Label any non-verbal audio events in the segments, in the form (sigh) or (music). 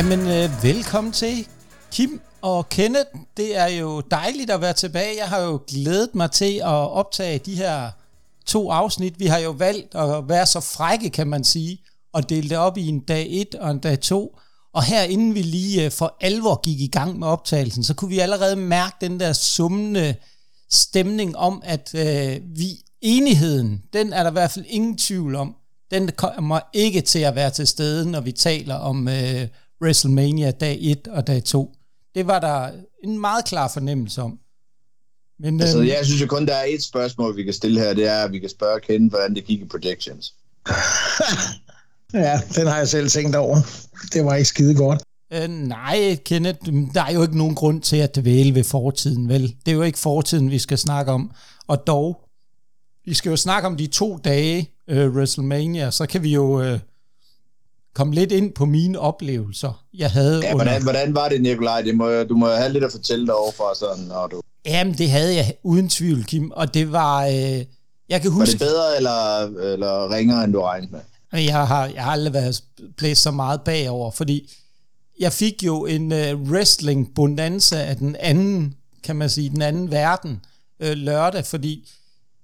Jamen, øh, velkommen til Kim og Kenneth. Det er jo dejligt at være tilbage. Jeg har jo glædet mig til at optage de her to afsnit. Vi har jo valgt at være så frække, kan man sige, og dele det op i en dag 1 og en dag 2. Og her inden vi lige øh, for alvor gik i gang med optagelsen, så kunne vi allerede mærke den der summende stemning om, at øh, vi enigheden, den er der i hvert fald ingen tvivl om, den kommer ikke til at være til stede, når vi taler om øh, WrestleMania dag 1 og dag 2. Det var der en meget klar fornemmelse om. Men, altså, øhm, jeg synes jo kun, der er et spørgsmål, vi kan stille her, det er, at vi kan spørge Ken, hvordan det gik i predictions. (laughs) ja, den har jeg selv tænkt over. Det var ikke skide godt. Øh, nej, Kenneth, der er jo ikke nogen grund til at dvæle ved fortiden, vel? Det er jo ikke fortiden, vi skal snakke om. Og dog, vi skal jo snakke om de to dage, øh, WrestleMania, så kan vi jo øh, komme lidt ind på mine oplevelser, jeg havde ja, under... Hvordan, hvordan var det, Nikolaj? Det må, du må have lidt at fortælle dig overfor, sådan, når du... Jamen, det havde jeg uden tvivl, Kim, og det var... Øh, jeg kan huske... Var det bedre eller, eller ringere, end du regnede med? Jeg har, jeg har aldrig været blæst så meget bagover, fordi jeg fik jo en uh, wrestling bonanza af den anden, kan man sige, den anden verden uh, lørdag, fordi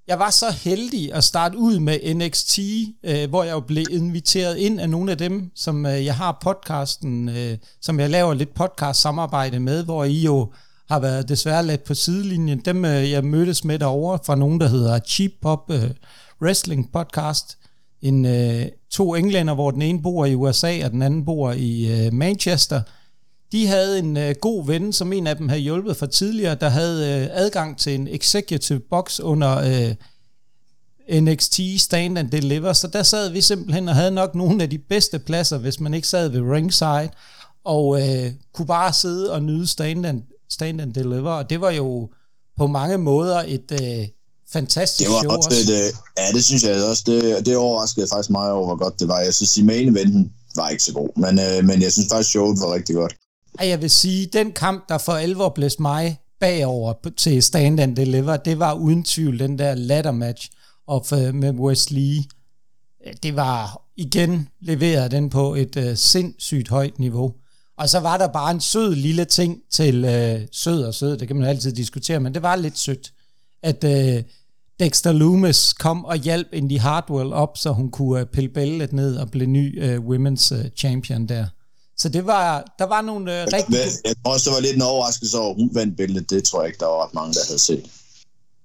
jeg var så heldig at starte ud med NXT, øh, hvor jeg jo blev inviteret ind af nogle af dem, som øh, jeg har podcasten, øh, som jeg laver lidt podcast samarbejde med, hvor I jo har været desværre lidt på sidelinjen. Dem øh, jeg mødtes med derovre fra nogen, der hedder Cheap Pop øh, Wrestling Podcast. En, øh, to englænder, hvor den ene bor i USA, og den anden bor i øh, Manchester – de havde en øh, god ven, som en af dem havde hjulpet fra tidligere, der havde øh, adgang til en executive box under øh, NXT Stand and Deliver, så der sad vi simpelthen og havde nok nogle af de bedste pladser, hvis man ikke sad ved ringside, og øh, kunne bare sidde og nyde Stand and, stand and Deliver, og det var jo på mange måder et øh, fantastisk det var show også. Et, øh, ja, det synes jeg også. Det, det overraskede faktisk mig over, hvor godt det var. Jeg synes, at main eventen var ikke så god, men, øh, men jeg synes faktisk, showet var rigtig godt. Og jeg vil sige, den kamp, der for alvor blæste mig bagover til Stand and Deliver, det var uden tvivl den der ladder match op øh, med Wesley. Øh, det var igen leveret den på et øh, sindssygt højt niveau. Og så var der bare en sød lille ting til øh, sød og sød, det kan man altid diskutere, men det var lidt sødt, at øh, Dexter Loomis kom og hjalp Indy Hardwell op, så hun kunne øh, pille bællet ned og blive ny øh, women's øh, champion der. Så det var, der var nogle øh, rigtig... Jeg, tror også, det var lidt en overraskelse over, at hun vandt billedet. Det tror jeg ikke, der var ret mange, der havde set.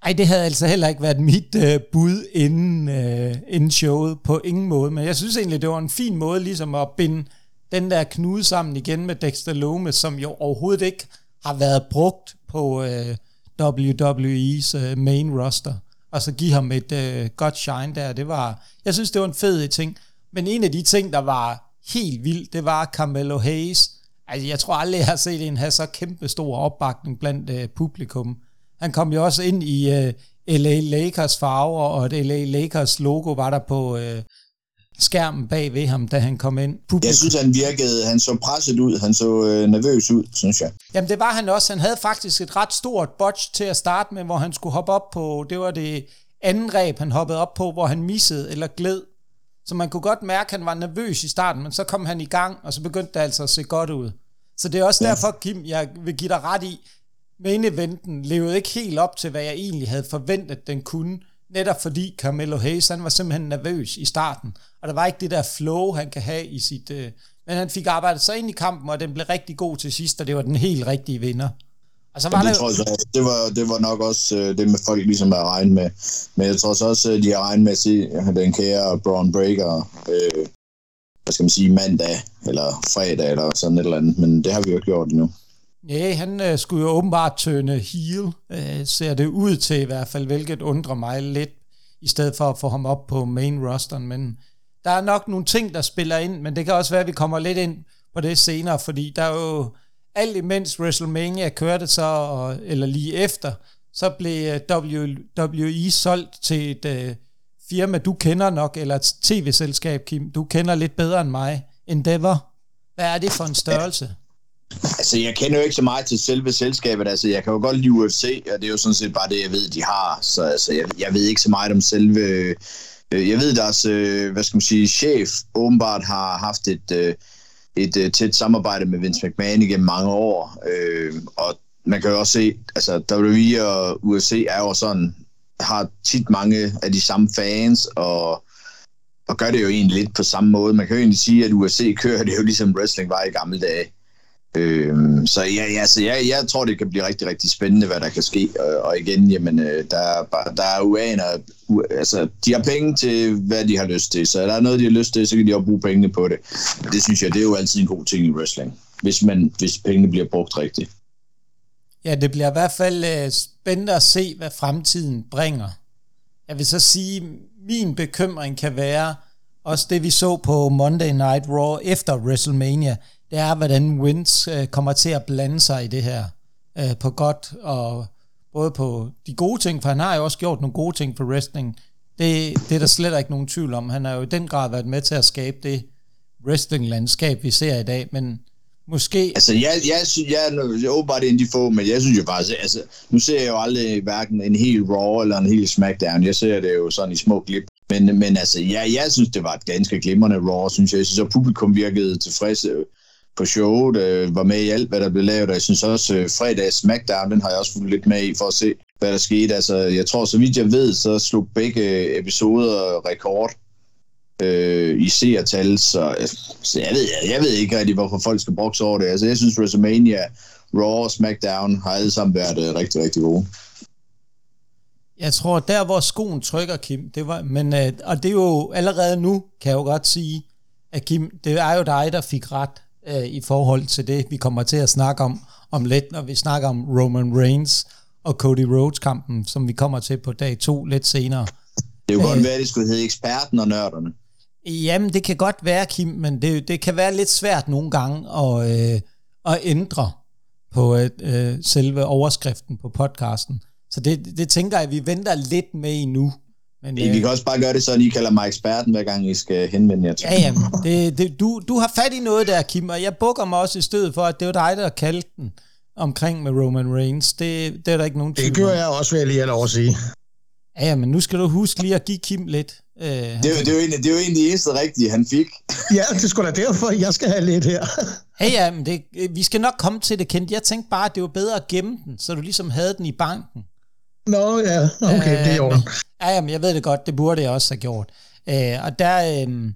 Ej, det havde altså heller ikke været mit øh, bud inden, øh, inden showet på ingen måde, men jeg synes egentlig, det var en fin måde ligesom at binde den der knude sammen igen med Dexter Loomis, som jo overhovedet ikke har været brugt på øh, WWE's øh, main roster, og så give ham et øh, godt shine der. Det var, jeg synes, det var en fed ting. Men en af de ting, der var helt vildt, det var Carmelo Hayes. Altså, jeg tror aldrig, jeg har set en have så kæmpe stor opbakning blandt uh, publikum. Han kom jo også ind i øh, LA Lakers farver, og det LA Lakers logo var der på uh, skærmen bag ved ham, da han kom ind. Publikum. Jeg synes, han virkede, han så presset ud, han så uh, nervøs ud, synes jeg. Jamen, det var han også. Han havde faktisk et ret stort botch til at starte med, hvor han skulle hoppe op på, det var det anden ræb, han hoppede op på, hvor han missede eller gled så man kunne godt mærke, at han var nervøs i starten, men så kom han i gang, og så begyndte det altså at se godt ud. Så det er også ja. derfor, Kim, jeg vil give dig ret i, main eventen levede ikke helt op til, hvad jeg egentlig havde forventet, den kunne. Netop fordi Carmelo Hayes, han var simpelthen nervøs i starten. Og der var ikke det der flow, han kan have i sit... Øh, men han fik arbejdet sig ind i kampen, og den blev rigtig god til sidst, og det var den helt rigtige vinder. Og så var det, tror jeg, det, var, det var nok også øh, det med folk ligesom at regne med. Men jeg tror så også, at de har regnet med at se den kære Braun Breaker, øh, hvad skal man sige, mandag eller fredag eller sådan et eller andet. Men det har vi jo ikke gjort endnu. Nej, han øh, skulle jo åbenbart tøne heel, øh, ser det ud til i hvert fald, hvilket undrer mig lidt, i stedet for at få ham op på main rosteren. Men der er nok nogle ting, der spiller ind, men det kan også være, at vi kommer lidt ind på det senere, fordi der er jo alt imens WrestleMania kørte så, eller lige efter, så blev øh, WWE solgt til et uh, firma, du kender nok, eller et tv-selskab, Kim. Du kender lidt bedre end mig. Endeavor. Hvad er det for en størrelse? Altså, jeg kender jo ikke så meget til selve selskabet. Altså, jeg kan jo godt lide UFC, og det er jo sådan set bare det, jeg ved, de har. Så altså, jeg, jeg ved ikke så meget om selve... Øh, jeg ved, deres, øh, hvad skal man sige, chef åbenbart har haft et, øh, et øh, tæt samarbejde med Vince McMahon igennem mange år, øh, og man kan jo også se, altså WWE og UFC er jo sådan, har tit mange af de samme fans, og, og gør det jo egentlig lidt på samme måde. Man kan jo egentlig sige, at UFC kører det jo ligesom wrestling var i gamle dage. Øhm, så ja, ja, så jeg, jeg tror, det kan blive rigtig, rigtig spændende, hvad der kan ske. Og, og igen, jamen, øh, der, er, bare, der er uaner, u, altså, de har penge til, hvad de har lyst til. Så er der noget, de har lyst til, så kan de også bruge pengene på det. Det synes jeg, det er jo altid en god ting i wrestling, hvis, man, hvis pengene bliver brugt rigtigt. Ja, det bliver i hvert fald øh, spændende at se, hvad fremtiden bringer. Jeg vil så sige, min bekymring kan være, også det vi så på Monday Night Raw efter WrestleMania, det er, hvordan Wins øh, kommer til at blande sig i det her øh, på godt og både på de gode ting, for han har jo også gjort nogle gode ting for wrestling. Det, det er der slet ikke nogen tvivl om. Han har jo i den grad været med til at skabe det wrestling-landskab, vi ser i dag, men Måske. Altså, jeg, jeg, synes, jeg, jeg er en de få, men jeg synes jo faktisk, altså, altså, nu ser jeg jo aldrig hverken en helt Raw eller en helt SmackDown. Jeg ser det jo sådan i små klip. Men, men altså, ja, jeg synes, det var et ganske glimrende Raw, synes jeg. Jeg synes, at publikum virkede tilfredse på showet, øh, var med i alt, hvad der blev lavet, og jeg synes også, øh, fredags SmackDown, den har jeg også fulgt lidt med i, for at se, hvad der skete. Altså, jeg tror, så vidt jeg ved, så slog begge øh, episoder rekord øh, i seertal, så, øh, så jeg, ved, jeg, jeg ved ikke rigtig, hvorfor folk skal brokse over det. Altså, jeg synes, WrestleMania, Raw og SmackDown har alle sammen været øh, rigtig, rigtig gode. Jeg tror, der hvor skoen trykker, Kim, det var, men, øh, og det er jo allerede nu, kan jeg jo godt sige, at Kim, det er jo dig, der fik ret øh, i forhold til det, vi kommer til at snakke om om lidt, når vi snakker om Roman Reigns og Cody Rhodes-kampen, som vi kommer til på dag to lidt senere. Det er jo godt øh, være, at det skulle hedde eksperten og nørderne. Jamen, det kan godt være, Kim, men det, det kan være lidt svært nogle gange at, øh, at ændre på øh, selve overskriften på podcasten. Så det, det tænker jeg, at vi venter lidt med i Men, øh, vi kan også bare gøre det sådan, I kalder mig eksperten, hver gang I skal henvende jer til. Ja, jamen, det, det, du, du har fat i noget der, Kim, og jeg bukker mig også i stedet for, at det var dig, der kaldte den omkring med Roman Reigns. Det, det er der ikke nogen Det gør jeg også, vil jeg lige have lov at sige. Ja, ja, men nu skal du huske lige at give Kim lidt. Øh, det, er, det, er jo egentlig, det er jo egentlig det eneste rigtige, han fik. (laughs) ja, det skulle da derfor, jeg skal have lidt her. (laughs) ja, ja, men det, vi skal nok komme til det, Kent. Jeg tænkte bare, at det var bedre at gemme den, så du ligesom havde den i banken. Nå ja, okay, øh, det er jo. Ja, ja, men jeg ved det godt, det burde jeg også have gjort. Øh, og der, øh,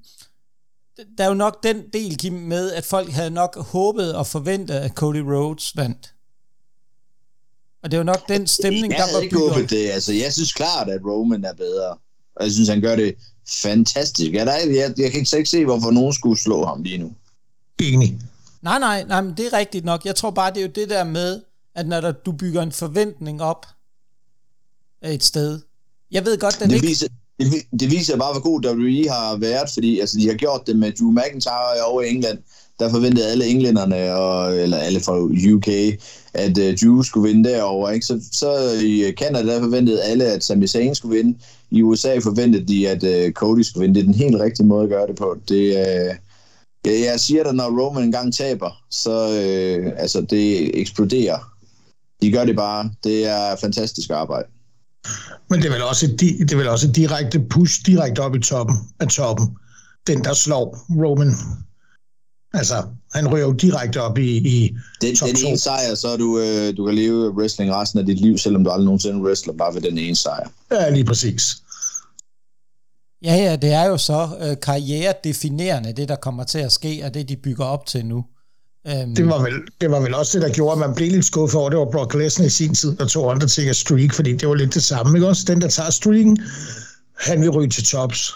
der er jo nok den del, Kim, med, at folk havde nok håbet og forventet, at Cody Rhodes vandt. Og det er jo nok den stemning, jeg der var ikke håbet det. Altså, jeg synes klart, at Roman er bedre. Og jeg synes, han gør det fantastisk. Jeg, der, jeg, jeg kan ikke se, hvorfor nogen skulle slå ham lige nu. Enig. Nej, nej, nej, men det er rigtigt nok. Jeg tror bare, det er jo det der med, at når der, du bygger en forventning op et sted. Jeg ved godt, den det ikke... Viser, det, det viser bare, hvor god WWE har været, fordi altså, de har gjort det med Drew McIntyre over i England der forventede alle englænderne, og, eller alle fra UK, at uh, Drew skulle vinde derover. Ikke? Så, så i Canada der forventede alle, at Sami Zayn skulle vinde. I USA forventede de, at uh, Cody skulle vinde. Det er den helt rigtige måde at gøre det på. Det, uh, jeg, jeg siger dig, når Roman engang taber, så uh, altså, det eksploderer. De gør det bare. Det er fantastisk arbejde. Men det er vel også et, det er vel også et direkte push direkte op i toppen af toppen. Den, der slår Roman Altså, han ryger jo direkte op i, i den, top den ene sejr, så du, øh, du kan leve wrestling resten af dit liv, selvom du aldrig nogensinde wrestler bare ved den ene sejr. Ja, lige præcis. Ja, ja, det er jo så øh, karrieredefinerende, det der kommer til at ske, og det de bygger op til nu. Um, det, var vel, det var vel også det, der gjorde, at man blev lidt skuffet over, det var Brock Lesnar i sin tid, der tog Undertaker streak, fordi det var lidt det samme, ikke også? Den, der tager streaken, han vil ryge til tops.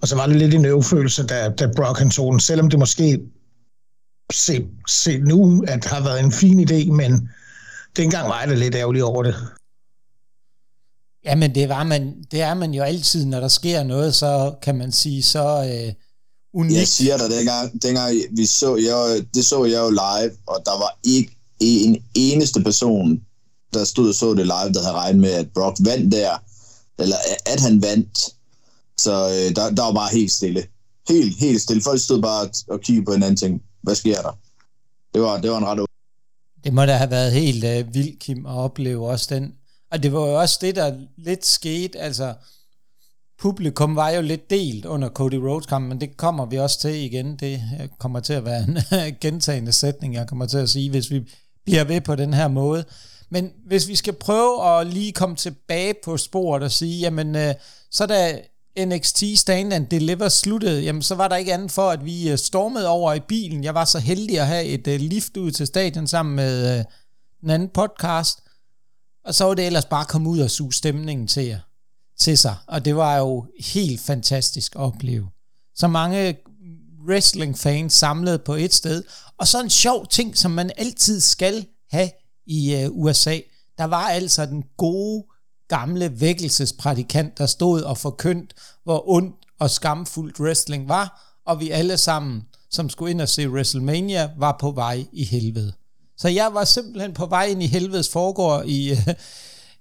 Og så var det lidt en øvfølelse, da, da Brock han tog den, selvom det måske se, se nu, at det har været en fin idé, men dengang var det lidt ærgerligt over det. Jamen, det, var man, det er man jo altid, når der sker noget, så kan man sige, så øh, unikt. Jeg siger dig, dengang, dengang vi så, jeg, det så jeg jo live, og der var ikke en eneste person, der stod og så det live, der havde regnet med, at Brock vandt der, eller at han vandt. Så øh, der, der var bare helt stille. Helt, helt stille. Folk stod bare og kiggede på hinanden og tænkte, hvad sker der? Det var, det var en ret Det må da have været helt uh, vildt, Kim, at opleve også den. Og det var jo også det, der lidt skete, altså publikum var jo lidt delt under Cody Rhodes kampen, men det kommer vi også til igen. Det øh, kommer til at være en (laughs) gentagende sætning, jeg kommer til at sige, hvis vi bliver ved på den her måde. Men hvis vi skal prøve at lige komme tilbage på sporet og sige, jamen, øh, så da NXT Stand and Deliver sluttede, jamen så var der ikke andet for, at vi øh, stormede over i bilen. Jeg var så heldig at have et øh, lift ud til stadion sammen med øh, en anden podcast, og så var det ellers bare at komme ud og suge stemningen til jer til sig, og det var jo helt fantastisk at opleve. Så mange wrestling-fans samlet på et sted, og så en sjov ting, som man altid skal have i øh, USA. Der var altså den gode, gamle vækkelsesprædikant, der stod og forkyndt, hvor ondt og skamfuldt wrestling var, og vi alle sammen, som skulle ind og se WrestleMania, var på vej i helvede. Så jeg var simpelthen på vej ind i helvedes foregår i, øh,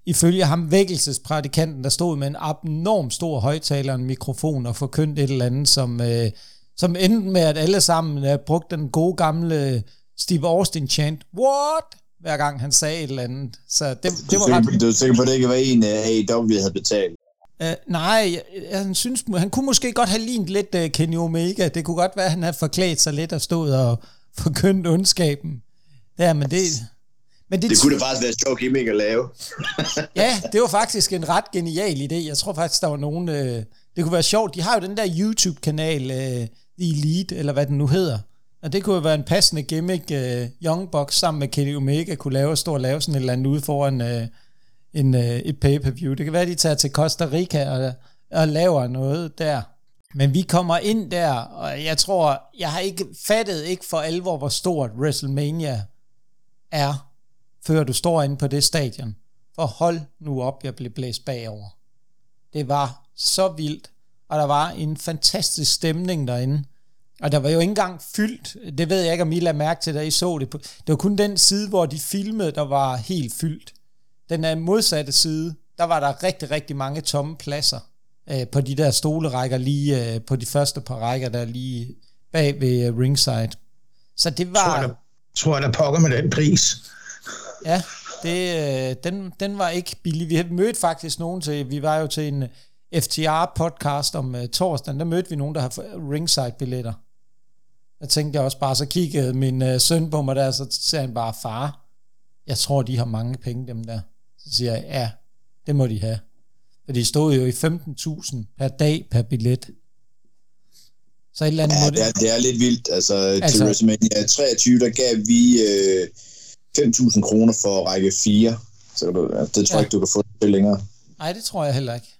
ifølge ham vækkelsesprædikanten, der stod med en abnorm stor højtaler en mikrofon og forkyndte et eller andet, som, øh, som endte med, at alle sammen øh, brugte den gode gamle Steve Austin chant, what? Hver gang han sagde et eller andet. Så det, det var ret... Du er sikker på, at det ikke var en af AEW, vi havde betalt? Uh, nej, han, synes, han kunne måske godt have lignet lidt uh, Kenny Omega. Det kunne godt være, at han havde forklædt sig lidt og stået og forkyndt ondskaben. Ja, men det, men det, det kunne da faktisk være sjov gimmick at lave. (laughs) ja, det var faktisk en ret genial idé. Jeg tror faktisk, der var nogen... Øh, det kunne være sjovt. De har jo den der YouTube-kanal, øh, Elite, eller hvad den nu hedder. Og det kunne jo være en passende gimmick, øh, Young Bucks sammen med Kenny Omega kunne lave, stå og lave sådan et eller andet ude foran øh, en, øh, et pay-per-view. Det kan være, de tager til Costa Rica og, og laver noget der. Men vi kommer ind der, og jeg tror, jeg har ikke fattet ikke for alvor, hvor stort WrestleMania er før du står inde på det stadion. For hold nu op, jeg blev blæst bagover. Det var så vildt, og der var en fantastisk stemning derinde. Og der var jo ikke engang fyldt, det ved jeg ikke, om I lader mærke til, da I så det. Det var kun den side, hvor de filmede, der var helt fyldt. Den er modsatte side, der var der rigtig, rigtig mange tomme pladser øh, på de der stolerækker, lige øh, på de første par rækker, der lige bag ved øh, ringside. Så det var... Tror jeg, tror jeg, der pokker med den pris. Ja, det, øh, den, den var ikke billig. Vi mødte faktisk nogen til, vi var jo til en FTR-podcast om uh, torsdagen, der mødte vi nogen, der har ringside-billetter. Jeg tænkte jeg også bare, så kiggede min uh, søn på mig der, så sagde han bare, far, jeg tror, de har mange penge, dem der. Så siger jeg, ja, det må de have. For de stod jo i 15.000 per dag per billet. Så et eller andet ja, det er, det er lidt vildt. Altså, altså til WrestleMania 23, der gav vi... Øh 5.000 kroner for række 4. Så kan du, altså, det tror jeg ja. ikke, du kan få det længere. Nej, det tror jeg heller ikke.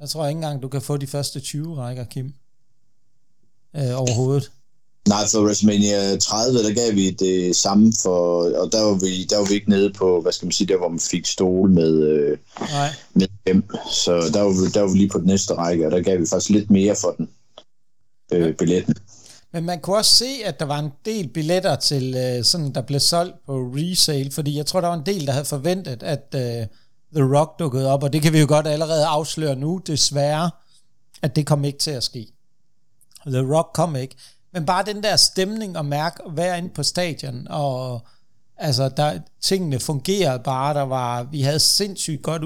Jeg tror ikke engang, du kan få de første 20 rækker, Kim. Øh, overhovedet. Nej, for WrestleMania 30, der gav vi det samme for, og der var vi, der var vi ikke nede på, hvad skal man sige, der hvor man fik stole med, øh, Nej. med dem. Så der var, vi, der var vi lige på den næste række, og der gav vi faktisk lidt mere for den, øh, billetten. Men man kunne også se, at der var en del billetter til øh, sådan, der blev solgt på resale, fordi jeg tror, der var en del, der havde forventet, at øh, The Rock dukkede op, og det kan vi jo godt allerede afsløre nu, desværre, at det kom ikke til at ske. The Rock kom ikke. Men bare den der stemning og mærke at være inde på stadion, og altså, der, tingene fungerede bare, der var, vi havde sindssygt godt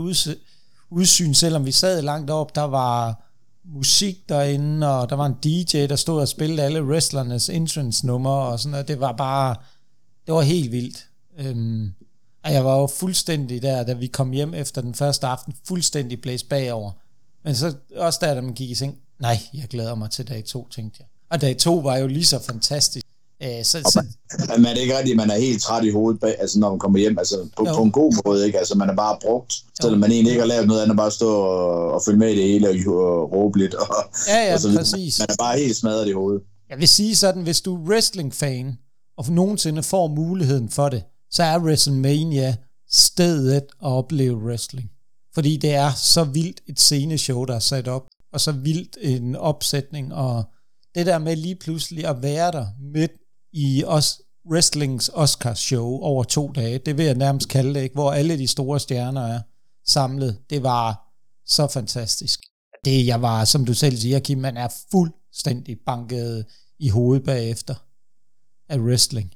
udsyn, selvom vi sad langt op, der var musik derinde, og der var en DJ, der stod og spillede alle wrestlernes entrance numre og sådan noget. Det var bare, det var helt vildt. Øhm, og jeg var jo fuldstændig der, da vi kom hjem efter den første aften, fuldstændig blæst bagover. Men så også der, da man gik i seng, nej, jeg glæder mig til dag to, tænkte jeg. Og dag to var jo lige så fantastisk. Øh, så, så, man, man er ikke rigtigt, man er helt træt i hovedet, bag, altså når man kommer hjem, altså på, på en god måde, ikke? Altså man er bare brugt, selvom man egentlig ikke har lavet noget andet, bare stå og, og følge med i det hele og, og råbe lidt. Og, ja, ja, og så præcis. Man, er bare helt smadret i hovedet. Jeg vil sige sådan, hvis du er wrestling-fan, og nogensinde får muligheden for det, så er WrestleMania stedet at opleve wrestling. Fordi det er så vildt et sceneshow, der er sat op, og så vildt en opsætning, og det der med lige pludselig at være der midt i os wrestlings Oscars show over to dage, det vil jeg nærmest kalde det, ikke? hvor alle de store stjerner er samlet. Det var så fantastisk. Det jeg var, som du selv siger, Kim, man er fuldstændig banket i hovedet bagefter af wrestling.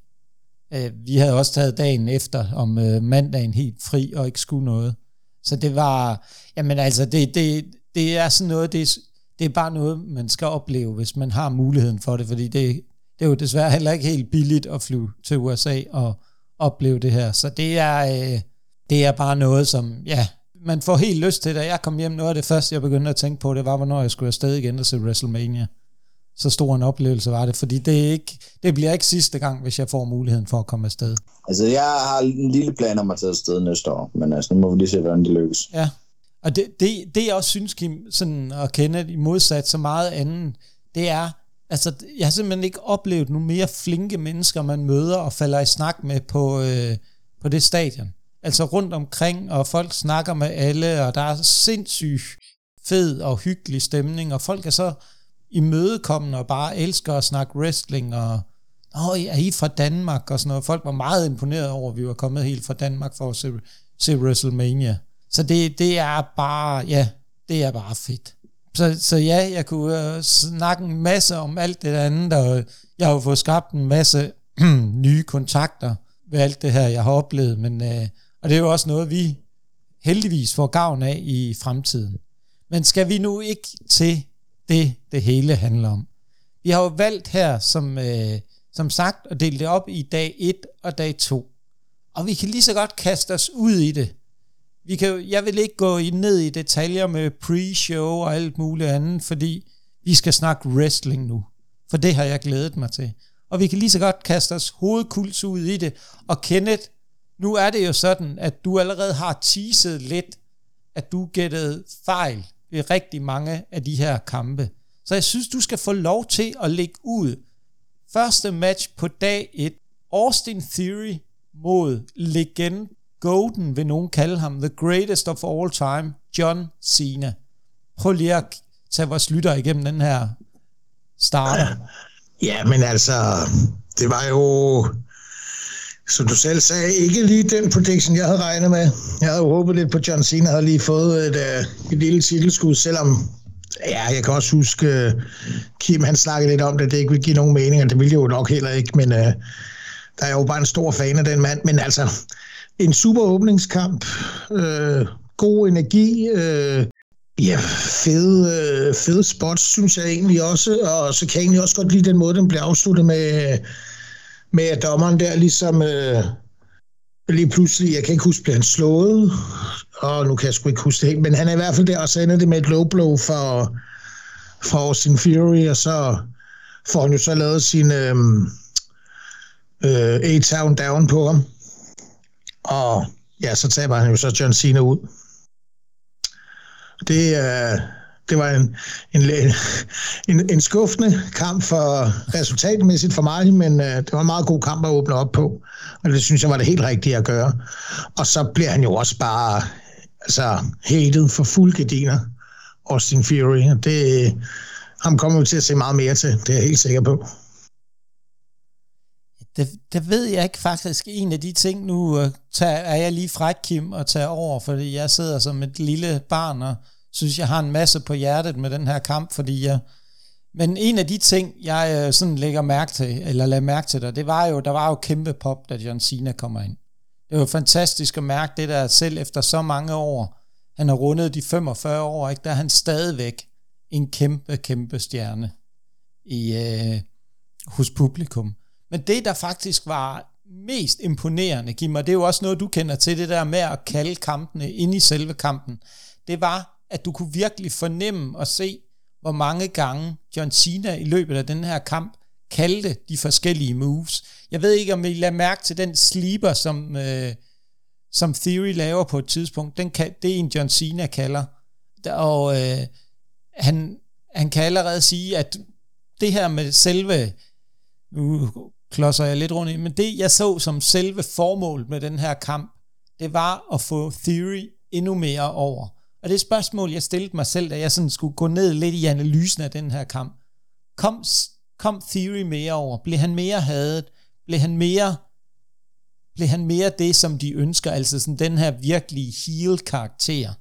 Øh, vi havde også taget dagen efter om øh, mandagen helt fri og ikke skulle noget. Så det var, jamen altså, det, det, det er sådan noget, det det er bare noget, man skal opleve, hvis man har muligheden for det, fordi det, det er jo desværre heller ikke helt billigt at flyve til USA og opleve det her. Så det er, øh, det er bare noget, som, ja, man får helt lyst til det. Jeg kom hjem, noget af det første, jeg begyndte at tænke på, det var, hvornår jeg skulle afsted igen og se WrestleMania. Så stor en oplevelse var det, fordi det, er ikke, det bliver ikke sidste gang, hvis jeg får muligheden for at komme afsted. Altså, jeg har en lille plan om at tage afsted næste år, men altså, nu må vi lige se, hvordan det lykkes. Ja, og det, det, det jeg også synes, Kim, sådan at kende i modsat så meget andet, det er, altså, jeg har simpelthen ikke oplevet nogle mere flinke mennesker, man møder og falder i snak med på, øh, på det stadion. Altså rundt omkring, og folk snakker med alle, og der er sindssygt fed og hyggelig stemning, og folk er så imødekommende og bare elsker at snakke wrestling, og Åh, er I fra Danmark? Og sådan noget. Folk var meget imponeret over, at vi var kommet helt fra Danmark for at se, se WrestleMania. Så det, det er bare, ja, det er bare fedt. Så, så ja, jeg kunne øh, snakke en masse om alt det andet, og jeg har jo fået skabt en masse (clears throat) nye kontakter ved alt det her, jeg har oplevet, men, øh, og det er jo også noget, vi heldigvis får gavn af i fremtiden. Men skal vi nu ikke til det, det hele handler om? Vi har jo valgt her, som, øh, som sagt, at dele det op i dag 1 og dag 2. Og vi kan lige så godt kaste os ud i det vi kan, jeg vil ikke gå ned i detaljer med pre-show og alt muligt andet, fordi vi skal snakke wrestling nu. For det har jeg glædet mig til. Og vi kan lige så godt kaste os hovedkuls ud i det. Og Kenneth, nu er det jo sådan, at du allerede har teaset lidt, at du gættede fejl ved rigtig mange af de her kampe. Så jeg synes, du skal få lov til at lægge ud. Første match på dag 1. Austin Theory mod legend Golden vil nogen kalde ham, the greatest of all time, John Cena. Prøv lige at tage vores lytter igennem den her starter. (laughs) Ja, men altså, det var jo, som du selv sagde, ikke lige den prediction, jeg havde regnet med. Jeg havde håbet lidt på, John Cena havde lige fået et, øh, et lille titelskud, selvom Ja, jeg kan også huske, øh, Kim han snakkede lidt om det, det ikke ville give nogen mening, og det ville jo nok heller ikke, men uh, der er jo bare en stor fan af den mand. Men altså, en super åbningskamp, øh, god energi, øh, ja, fede, øh, fede spots, synes jeg egentlig også, og så kan jeg egentlig også godt lide den måde, den bliver afsluttet med, med at dommeren der ligesom øh, lige pludselig, jeg kan ikke huske, bliver han slået, og nu kan jeg sgu ikke huske det men han er i hvert fald der, og så ender det med et low blow for, for Austin Fury, og så får han jo så lavet sin øh, øh, A-Town down på ham. Og ja, så taber han jo så John Cena ud. Det, øh, det var en, en, en, en skuffende kamp for resultatmæssigt for mig, men øh, det var en meget god kamp at åbne op på, og det synes jeg var det helt rigtige at gøre. Og så bliver han jo også bare altså, hated for fuld gardiner, Austin Fury. Det, ham kommer vi til at se meget mere til, det er jeg helt sikker på. Det, det ved jeg ikke faktisk. En af de ting, nu øh, tager, er jeg lige fræk, Kim, og tager over, fordi jeg sidder som et lille barn og synes, jeg har en masse på hjertet med den her kamp, fordi jeg... Men en af de ting, jeg øh, sådan lægger mærke til, eller lader mærke til dig, det var jo, der var jo kæmpe pop, da John Cena kommer ind. Det var fantastisk at mærke det der, selv efter så mange år, han har rundet de 45 år, ikke, der er han stadigvæk en kæmpe, kæmpe stjerne i, øh, hos publikum. Men det, der faktisk var mest imponerende, Kim, og det er jo også noget, du kender til, det der med at kalde kampene ind i selve kampen, det var, at du kunne virkelig fornemme og se, hvor mange gange John Cena i løbet af den her kamp kaldte de forskellige moves. Jeg ved ikke, om I lader mærke til den sleeper, som, øh, som Theory laver på et tidspunkt. Den kan, det er en, John Cena kalder. Og øh, han, han kan allerede sige, at det her med selve, nu klodser jeg lidt rundt i, men det jeg så som selve formål med den her kamp, det var at få Theory endnu mere over. Og det spørgsmål, jeg stillede mig selv, da jeg sådan skulle gå ned lidt i analysen af den her kamp. Kom, kom Theory mere over? Blev han mere hadet? Blev han mere, blev han mere det, som de ønsker? Altså sådan den her virkelige heel-karakter.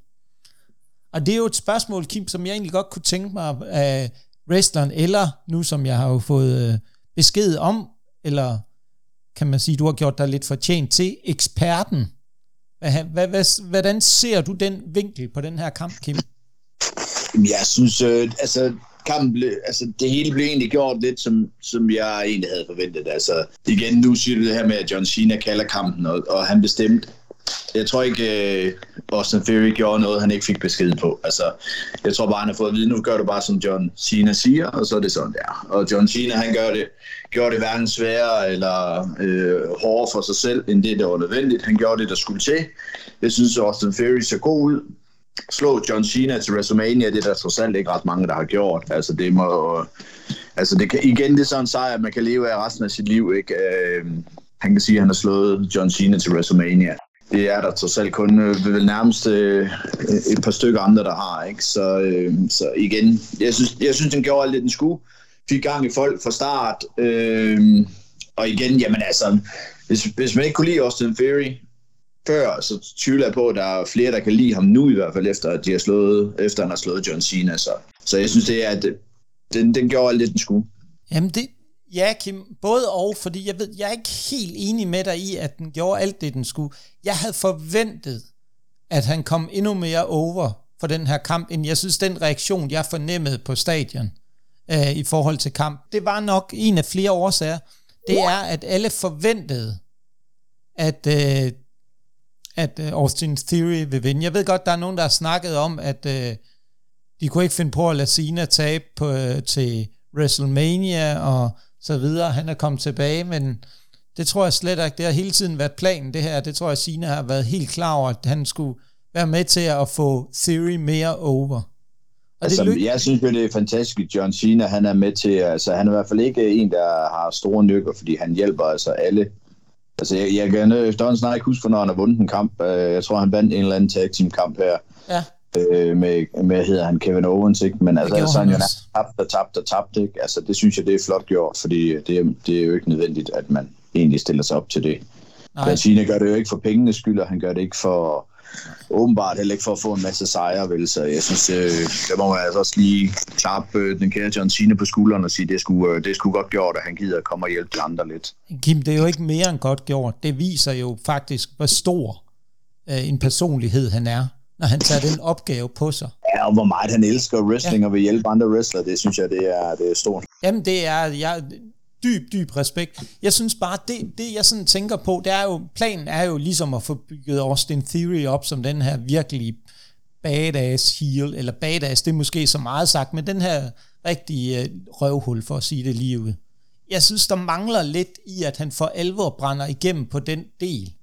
Og det er jo et spørgsmål, Kim, som jeg egentlig godt kunne tænke mig af wrestleren, eller nu som jeg har jo fået øh, besked om eller kan man sige, du har gjort dig lidt fortjent til eksperten. Hvad, hvad, hvordan ser du den vinkel på den her kamp, Kim? Jeg synes, øh, altså, kampen blev, altså, det hele blev egentlig gjort lidt, som, som jeg egentlig havde forventet. Altså, igen, nu siger du det her med, at John Cena kalder kampen, og, og han bestemte. Jeg tror ikke, uh, Austin Theory gjorde noget, han ikke fik besked på. Altså, jeg tror bare, han har fået at vide, nu gør du bare, som John Cena siger, og så er det sådan der. Og John Cena, han gør det, gjorde det hverken sværere eller øh, hårdere for sig selv, end det, der var nødvendigt. Han gjorde det, der skulle til. Jeg synes, Austin Theory så god ud slå John Cena til WrestleMania, det er der trods alt ikke ret mange, der har gjort. Altså det må... Altså det kan, igen, det er sådan en sejr, man kan leve af resten af sit liv, ikke? Øh, han kan sige, at han har slået John Cena til WrestleMania. Det er der trods alt kun øh, vel nærmest øh, et par stykker andre, der har, ikke? Så, øh, så igen, jeg synes, jeg synes, den gjorde alt det, den skulle. Fik gang i folk fra start. Øh, og igen, jamen altså, hvis, hvis man ikke kunne lide Austin Theory, før, så tvivler jeg på, at der er flere, der kan lide ham nu i hvert fald, efter, at de har slået, efter han har slået John Cena. Så, så jeg synes, det er, at den, den gjorde alt det, den skulle. Jamen det, ja Kim, både og, fordi jeg ved, jeg er ikke helt enig med dig i, at den gjorde alt det, den skulle. Jeg havde forventet, at han kom endnu mere over for den her kamp, end jeg synes, den reaktion, jeg fornemmede på stadion øh, i forhold til kamp, det var nok en af flere årsager. Det er, at alle forventede, at øh, at uh, Austin Theory vil vinde. Jeg ved godt, der er nogen, der har snakket om, at uh, de kunne ikke finde på at lade Cena tabe på, uh, til WrestleMania og så videre. Han er kommet tilbage, men det tror jeg slet ikke. Det har hele tiden været planen, det her. Det tror jeg, Cena har været helt klar over, at han skulle være med til at få Theory mere over. Og altså, det jeg synes jo, det er fantastisk, at John Cena han er med til, altså han er i hvert fald ikke en, der har store nykker, fordi han hjælper altså alle Altså, jeg, jeg kan efterhånden snart ikke huske, når han har vundet en kamp. Øh, jeg tror, han vandt en eller anden tag team kamp her. Ja. Øh, med, med, hedder han Kevin Owens, ikke? Men altså, altså han, jo tabt og tabt og tabt, ikke? Altså, det synes jeg, det er flot gjort, fordi det, er, det er jo ikke nødvendigt, at man egentlig stiller sig op til det. Cena gør det jo ikke for pengenes skyld, og han gør det ikke for åbenbart heller ikke for at få en masse sejre, vel? Så jeg synes, øh, der må man altså også lige klappe øh, den kære John Cena på skulderen og sige, det skulle, øh, det skulle godt gjort, at han gider at komme og hjælpe de andre lidt. Kim, det er jo ikke mere end godt gjort. Det viser jo faktisk, hvor stor øh, en personlighed han er, når han tager den opgave på sig. Ja, og hvor meget han elsker wrestling ja. og vil hjælpe andre wrestlere, det synes jeg, det er, det er stort. Jamen, det er, jeg, dyb, dyb respekt. Jeg synes bare, det, det jeg sådan tænker på, det er jo, planen er jo ligesom at få bygget Austin Theory op som den her virkelig badass heel, eller badass, det er måske så meget sagt, men den her rigtige øh, røvhul, for at sige det lige ud. Jeg synes, der mangler lidt i, at han for alvor brænder igennem på den del.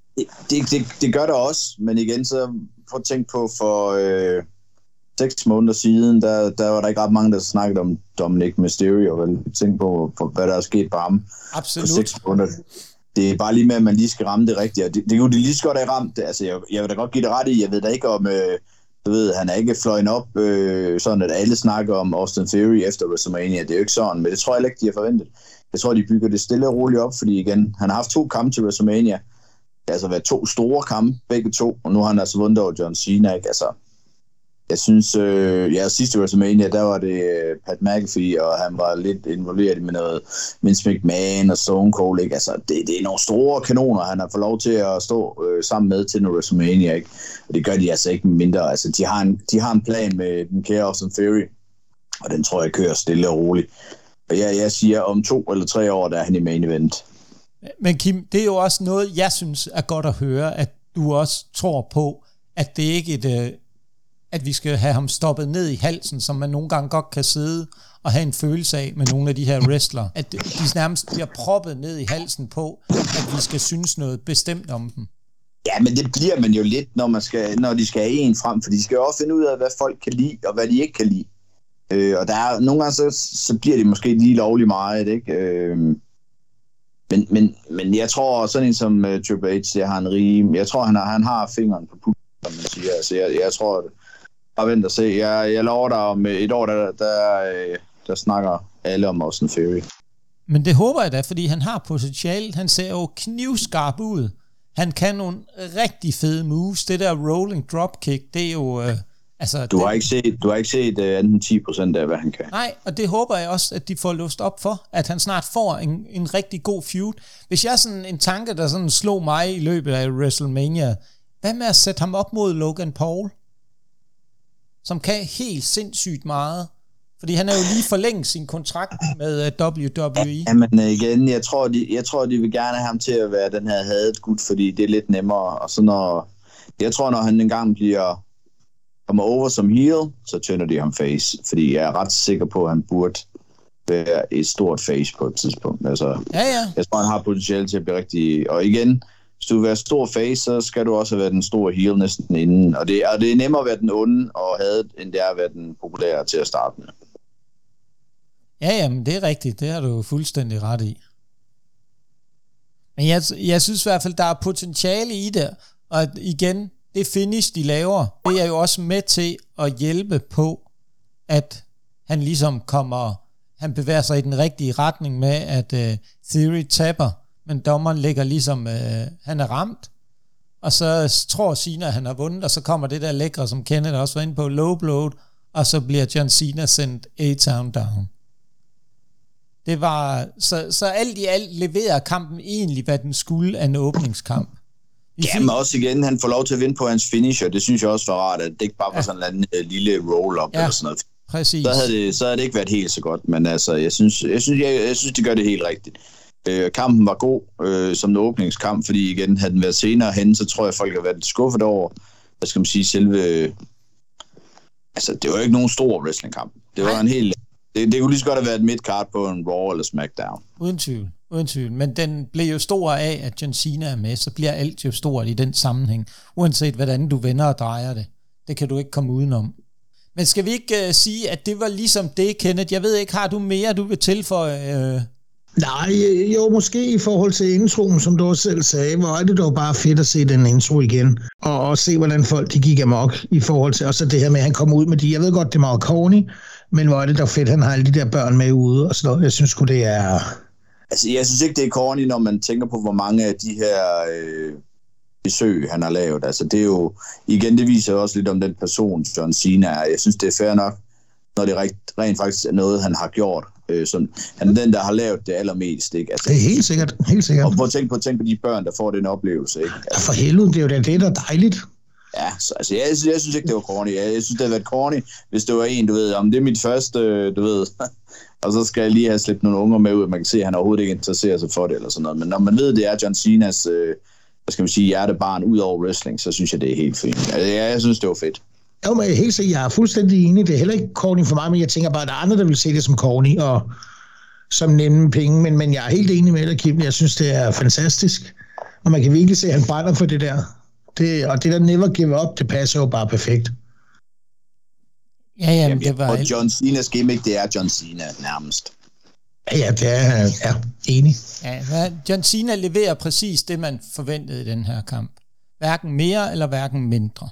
Det, det, det gør der også, men igen, så prøv at tænke på for... Øh seks måneder siden, der, der var der ikke ret mange, der snakkede om Dominic Mysterio. Vel? Tænk på, på, hvad der er sket på ham Absolut. på seks måneder. Det er bare lige med, at man lige skal ramme det rigtigt. Det, det kunne de lige så godt have ramt. Altså, jeg, jeg vil da godt give det ret i. Jeg ved da ikke om... Øh, du ved, han er ikke fløjen op, øh, sådan at alle snakker om Austin Theory efter WrestleMania. Det er jo ikke sådan, men det tror jeg ikke, de har forventet. Jeg tror, de bygger det stille og roligt op, fordi igen, han har haft to kampe til WrestleMania. Det har altså været to store kampe, begge to, og nu har han altså vundet over John Cena, ikke? Altså, jeg synes, øh, ja, sidste WrestleMania, der var det øh, Pat McAfee, og han var lidt involveret med noget Vince McMahon og Stone Cold, ikke? Altså, det, det er nogle store kanoner, han har fået lov til at stå øh, sammen med til noget WrestleMania, ikke? Og det gør de altså ikke mindre. Altså, de har en, de har en plan med den kære Austin Theory, og den tror jeg kører stille og roligt. Og jeg, jeg siger, om to eller tre år, der er han i main event. Men Kim, det er jo også noget, jeg synes er godt at høre, at du også tror på, at det ikke er et, øh, at vi skal have ham stoppet ned i halsen, som man nogle gange godt kan sidde og have en følelse af med nogle af de her wrestler. At de nærmest bliver proppet ned i halsen på, at vi skal synes noget bestemt om dem. Ja, men det bliver man jo lidt, når, man skal, når de skal have en frem, for de skal jo også finde ud af, hvad folk kan lide, og hvad de ikke kan lide. Øh, og der er, nogle gange så, så bliver det måske lige lovligt meget, ikke? Øh, men, men, men jeg tror, sådan en som uh, Triple H, det har en rig, jeg tror, han har, han har fingeren på pulsen, som man siger. Altså, jeg, jeg tror, bare vent og se. Jeg, jeg lover dig om øh, et år, der, der, øh, der snakker alle om Austin Fury. Men det håber jeg da, fordi han har potentiale. Han ser jo knivskarp ud. Han kan nogle rigtig fede moves. Det der rolling dropkick, det er jo... Øh, altså, du, det, har ikke set, du har ikke set uh, anden 10% af, hvad han kan. Nej, og det håber jeg også, at de får lust op for, at han snart får en, en rigtig god feud. Hvis jeg sådan en tanke, der sådan slog mig i løbet af WrestleMania, hvad med at sætte ham op mod Logan Paul? som kan helt sindssygt meget. Fordi han er jo lige forlænget sin kontrakt med øh, WWE. Ja, men igen, jeg tror, de, jeg tror, de vil gerne have ham til at være den her hadet gut, fordi det er lidt nemmere. Og så når, jeg tror, når han engang bliver kommer over som heel, så tønder de ham face. Fordi jeg er ret sikker på, at han burde være et stort face på et tidspunkt. Altså, ja, ja. Jeg tror, han har potentiale til at blive rigtig... Og igen, hvis du vil være stor face, så skal du også være den store heel næsten inden. Og det, og det er nemmere at være den onde og have, end det er at være den populære til at starte med. Ja, jamen, det er rigtigt. Det har du fuldstændig ret i. Men jeg, jeg synes i hvert fald, der er potentiale i det. Og igen, det finish, de laver, det er jo også med til at hjælpe på, at han ligesom kommer, han bevæger sig i den rigtige retning med, at uh, Theory taber, men dommeren ligger ligesom, uh, han er ramt, og så tror Cena, at han har vundet, og så kommer det der lækre, som Kenneth også var inde på, low blow, og så bliver John Cena sendt A-Town down. Det var, så, så alt i alt leverer kampen egentlig, hvad den skulle af en åbningskamp. Ja, men også igen, han får lov til at vinde på hans finisher. Det synes jeg også var rart, at det ikke bare var ja. sådan en uh, lille roll-up ja, eller sådan noget. Præcis. Så havde, det, så havde det ikke været helt så godt, men altså, jeg synes, jeg synes, jeg, jeg synes de gør det helt rigtigt. Øh, kampen var god øh, som en åbningskamp, fordi igen, havde den været senere hen, så tror jeg, folk har været lidt skuffet over, hvad skal man sige, selve... Altså, det var ikke nogen stor wrestlingkamp. Det var Nej. en helt det, det kunne lige så godt have været et midcard på en Raw eller SmackDown. Uden tvivl, uden tvivl. Men den blev jo stor af, at John Cena er med, så bliver alt jo stort i den sammenhæng. Uanset hvordan du vender og drejer det. Det kan du ikke komme udenom. Men skal vi ikke uh, sige, at det var ligesom det, Kenneth? Jeg ved ikke, har du mere, du vil tilføje? Uh... Nej, jo, måske i forhold til introen, som du også selv sagde, hvor er det dog bare fedt at se den intro igen, og, og se, hvordan folk de gik amok i forhold til også det her med, at han kom ud med de, jeg ved godt, det er meget corny, men hvor er det da fedt, han har alle de der børn med ude, og sådan noget. Jeg synes det er... Altså, jeg synes ikke, det er corny, når man tænker på, hvor mange af de her øh, besøg, han har lavet. Altså, det er jo... Igen, det viser også lidt om den person, John Cena er. Jeg synes, det er fair nok, når det rent, rent faktisk er noget, han har gjort. Øh, som, han er den, der har lavet det allermest. Ikke? Altså, det er helt sikkert. Helt sikkert. Og prøv at tænke på, tænke på de børn, der får den oplevelse. Ikke? Altså, for helvede, det er jo det der er dejligt. Ja, så, altså, jeg, jeg, jeg synes ikke, det var corny. Jeg, jeg synes, det havde været corny, hvis det var en, du ved, om det er mit første, øh, du ved, (laughs) og så skal jeg lige have slæbt nogle unger med ud, man kan se, at han overhovedet ikke interesserer sig for det, eller sådan noget. Men når man ved, det er John Cenas, øh, hvad skal man sige, hjertebarn ud over wrestling, så synes jeg, det er helt fint. Altså, jeg, jeg synes, det var fedt. Jo, men helt sikkert, jeg er fuldstændig enig. Det er heller ikke corny for mig, men jeg tænker bare, at der er andre, der vil se det som corny, og som nemme penge, men, men jeg er helt enig med dig, Kim. Jeg synes, det er fantastisk, og man kan virkelig se, at han brænder for det der. Det, og det der never give up, det passer jo bare perfekt. Ja, ja, det var... Og John Cena's gimmick, det er John Cena nærmest. Ja, ja, det er ja, enig. Ja, John Cena leverer præcis det, man forventede i den her kamp. Hverken mere eller hverken mindre.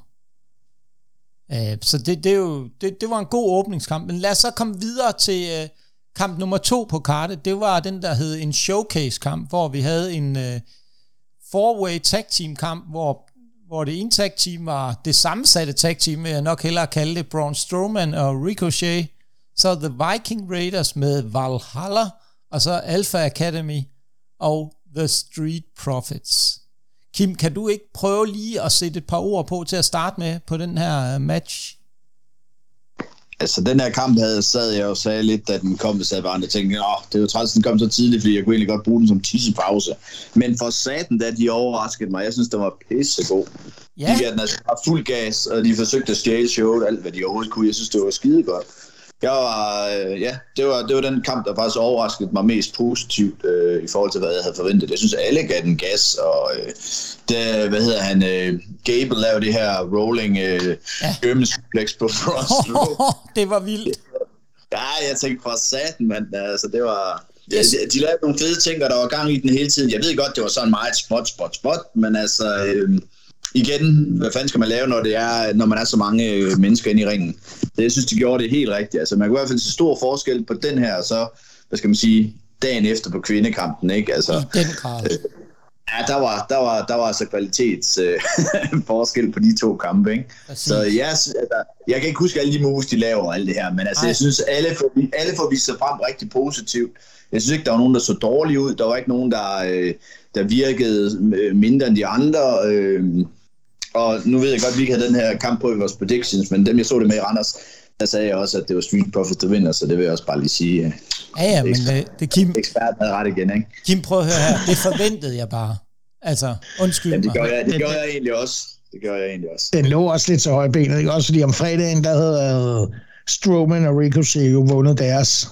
Øh, så det, det, er jo, det, det var en god åbningskamp. Men lad os så komme videre til uh, kamp nummer to på kartet. Det var den, der hed en showcase-kamp, hvor vi havde en uh, four-way tag team kamp, hvor hvor det ene tag team var det sammensatte tag team, vil jeg nok hellere kalde det, Braun Strowman og Ricochet, så The Viking Raiders med Valhalla, og så Alpha Academy og The Street Profits. Kim, kan du ikke prøve lige at sætte et par ord på til at starte med på den her øh, match? Altså den her kamp havde, sad jeg og sagde lidt, da den kom, så jeg bare og tænkte, åh, det var træls, den kom så tidligt, fordi jeg kunne egentlig godt bruge den som tissepause. Men for satan, da de overraskede mig, jeg synes, den var pissegod. Ja. De gav den altså fuld gas, og de forsøgte at stjæle showet, alt hvad de overhovedet kunne. Jeg synes, det var skide godt. Jeg var, øh, ja, det var, det var den kamp, der faktisk overraskede mig mest positivt øh, i forhold til, hvad jeg havde forventet. Jeg synes, alle gav den gas, og øh, det, hvad hedder han, øh, Gable lavede det her rolling øh, ja. suplex på Frost. (laughs) det var vildt. Ja, jeg tænkte for satan, mand. Altså, det var... Yes. De, de lavede nogle fede ting, og der var gang i den hele tiden. Jeg ved godt, det var sådan meget spot, spot, spot, men altså... Øh, igen, hvad fanden skal man lave, når, det er, når man er så mange øh, mennesker inde i ringen? Det, jeg synes, de gjorde det helt rigtigt. Altså, man kunne i hvert fald se stor forskel på den her, og så, hvad skal man sige, dagen efter på kvindekampen, ikke? Altså, I den grad. Øh, ja, der var, der var, der var altså kvalitets øh, (laughs) forskel på de to kampe, ikke? Præcis. Så jeg, altså, jeg kan ikke huske alle de moves, de laver og alt det her, men altså, jeg synes, alle får, alle får vist sig frem rigtig positivt. Jeg synes ikke, der var nogen, der så dårligt ud. Der var ikke nogen, der, øh, der virkede mindre end de andre. Øh, og nu ved jeg godt, at vi ikke havde den her kamp på i vores predictions, men dem jeg så det med i Randers, der sagde jeg også, at det var Street Profits, der vinder, så det vil jeg også bare lige sige. Ja, ja, men det, det Kim... Eksperten havde ret igen, ikke? Kim, prøv at høre her. Det forventede jeg bare. Altså, undskyld ja, det gør mig. jeg, det gør jeg egentlig også. Det gør jeg egentlig også. Den lå også lidt så højbenet, ikke? Også fordi om fredagen, der havde Strowman og Ricochet jo vundet deres.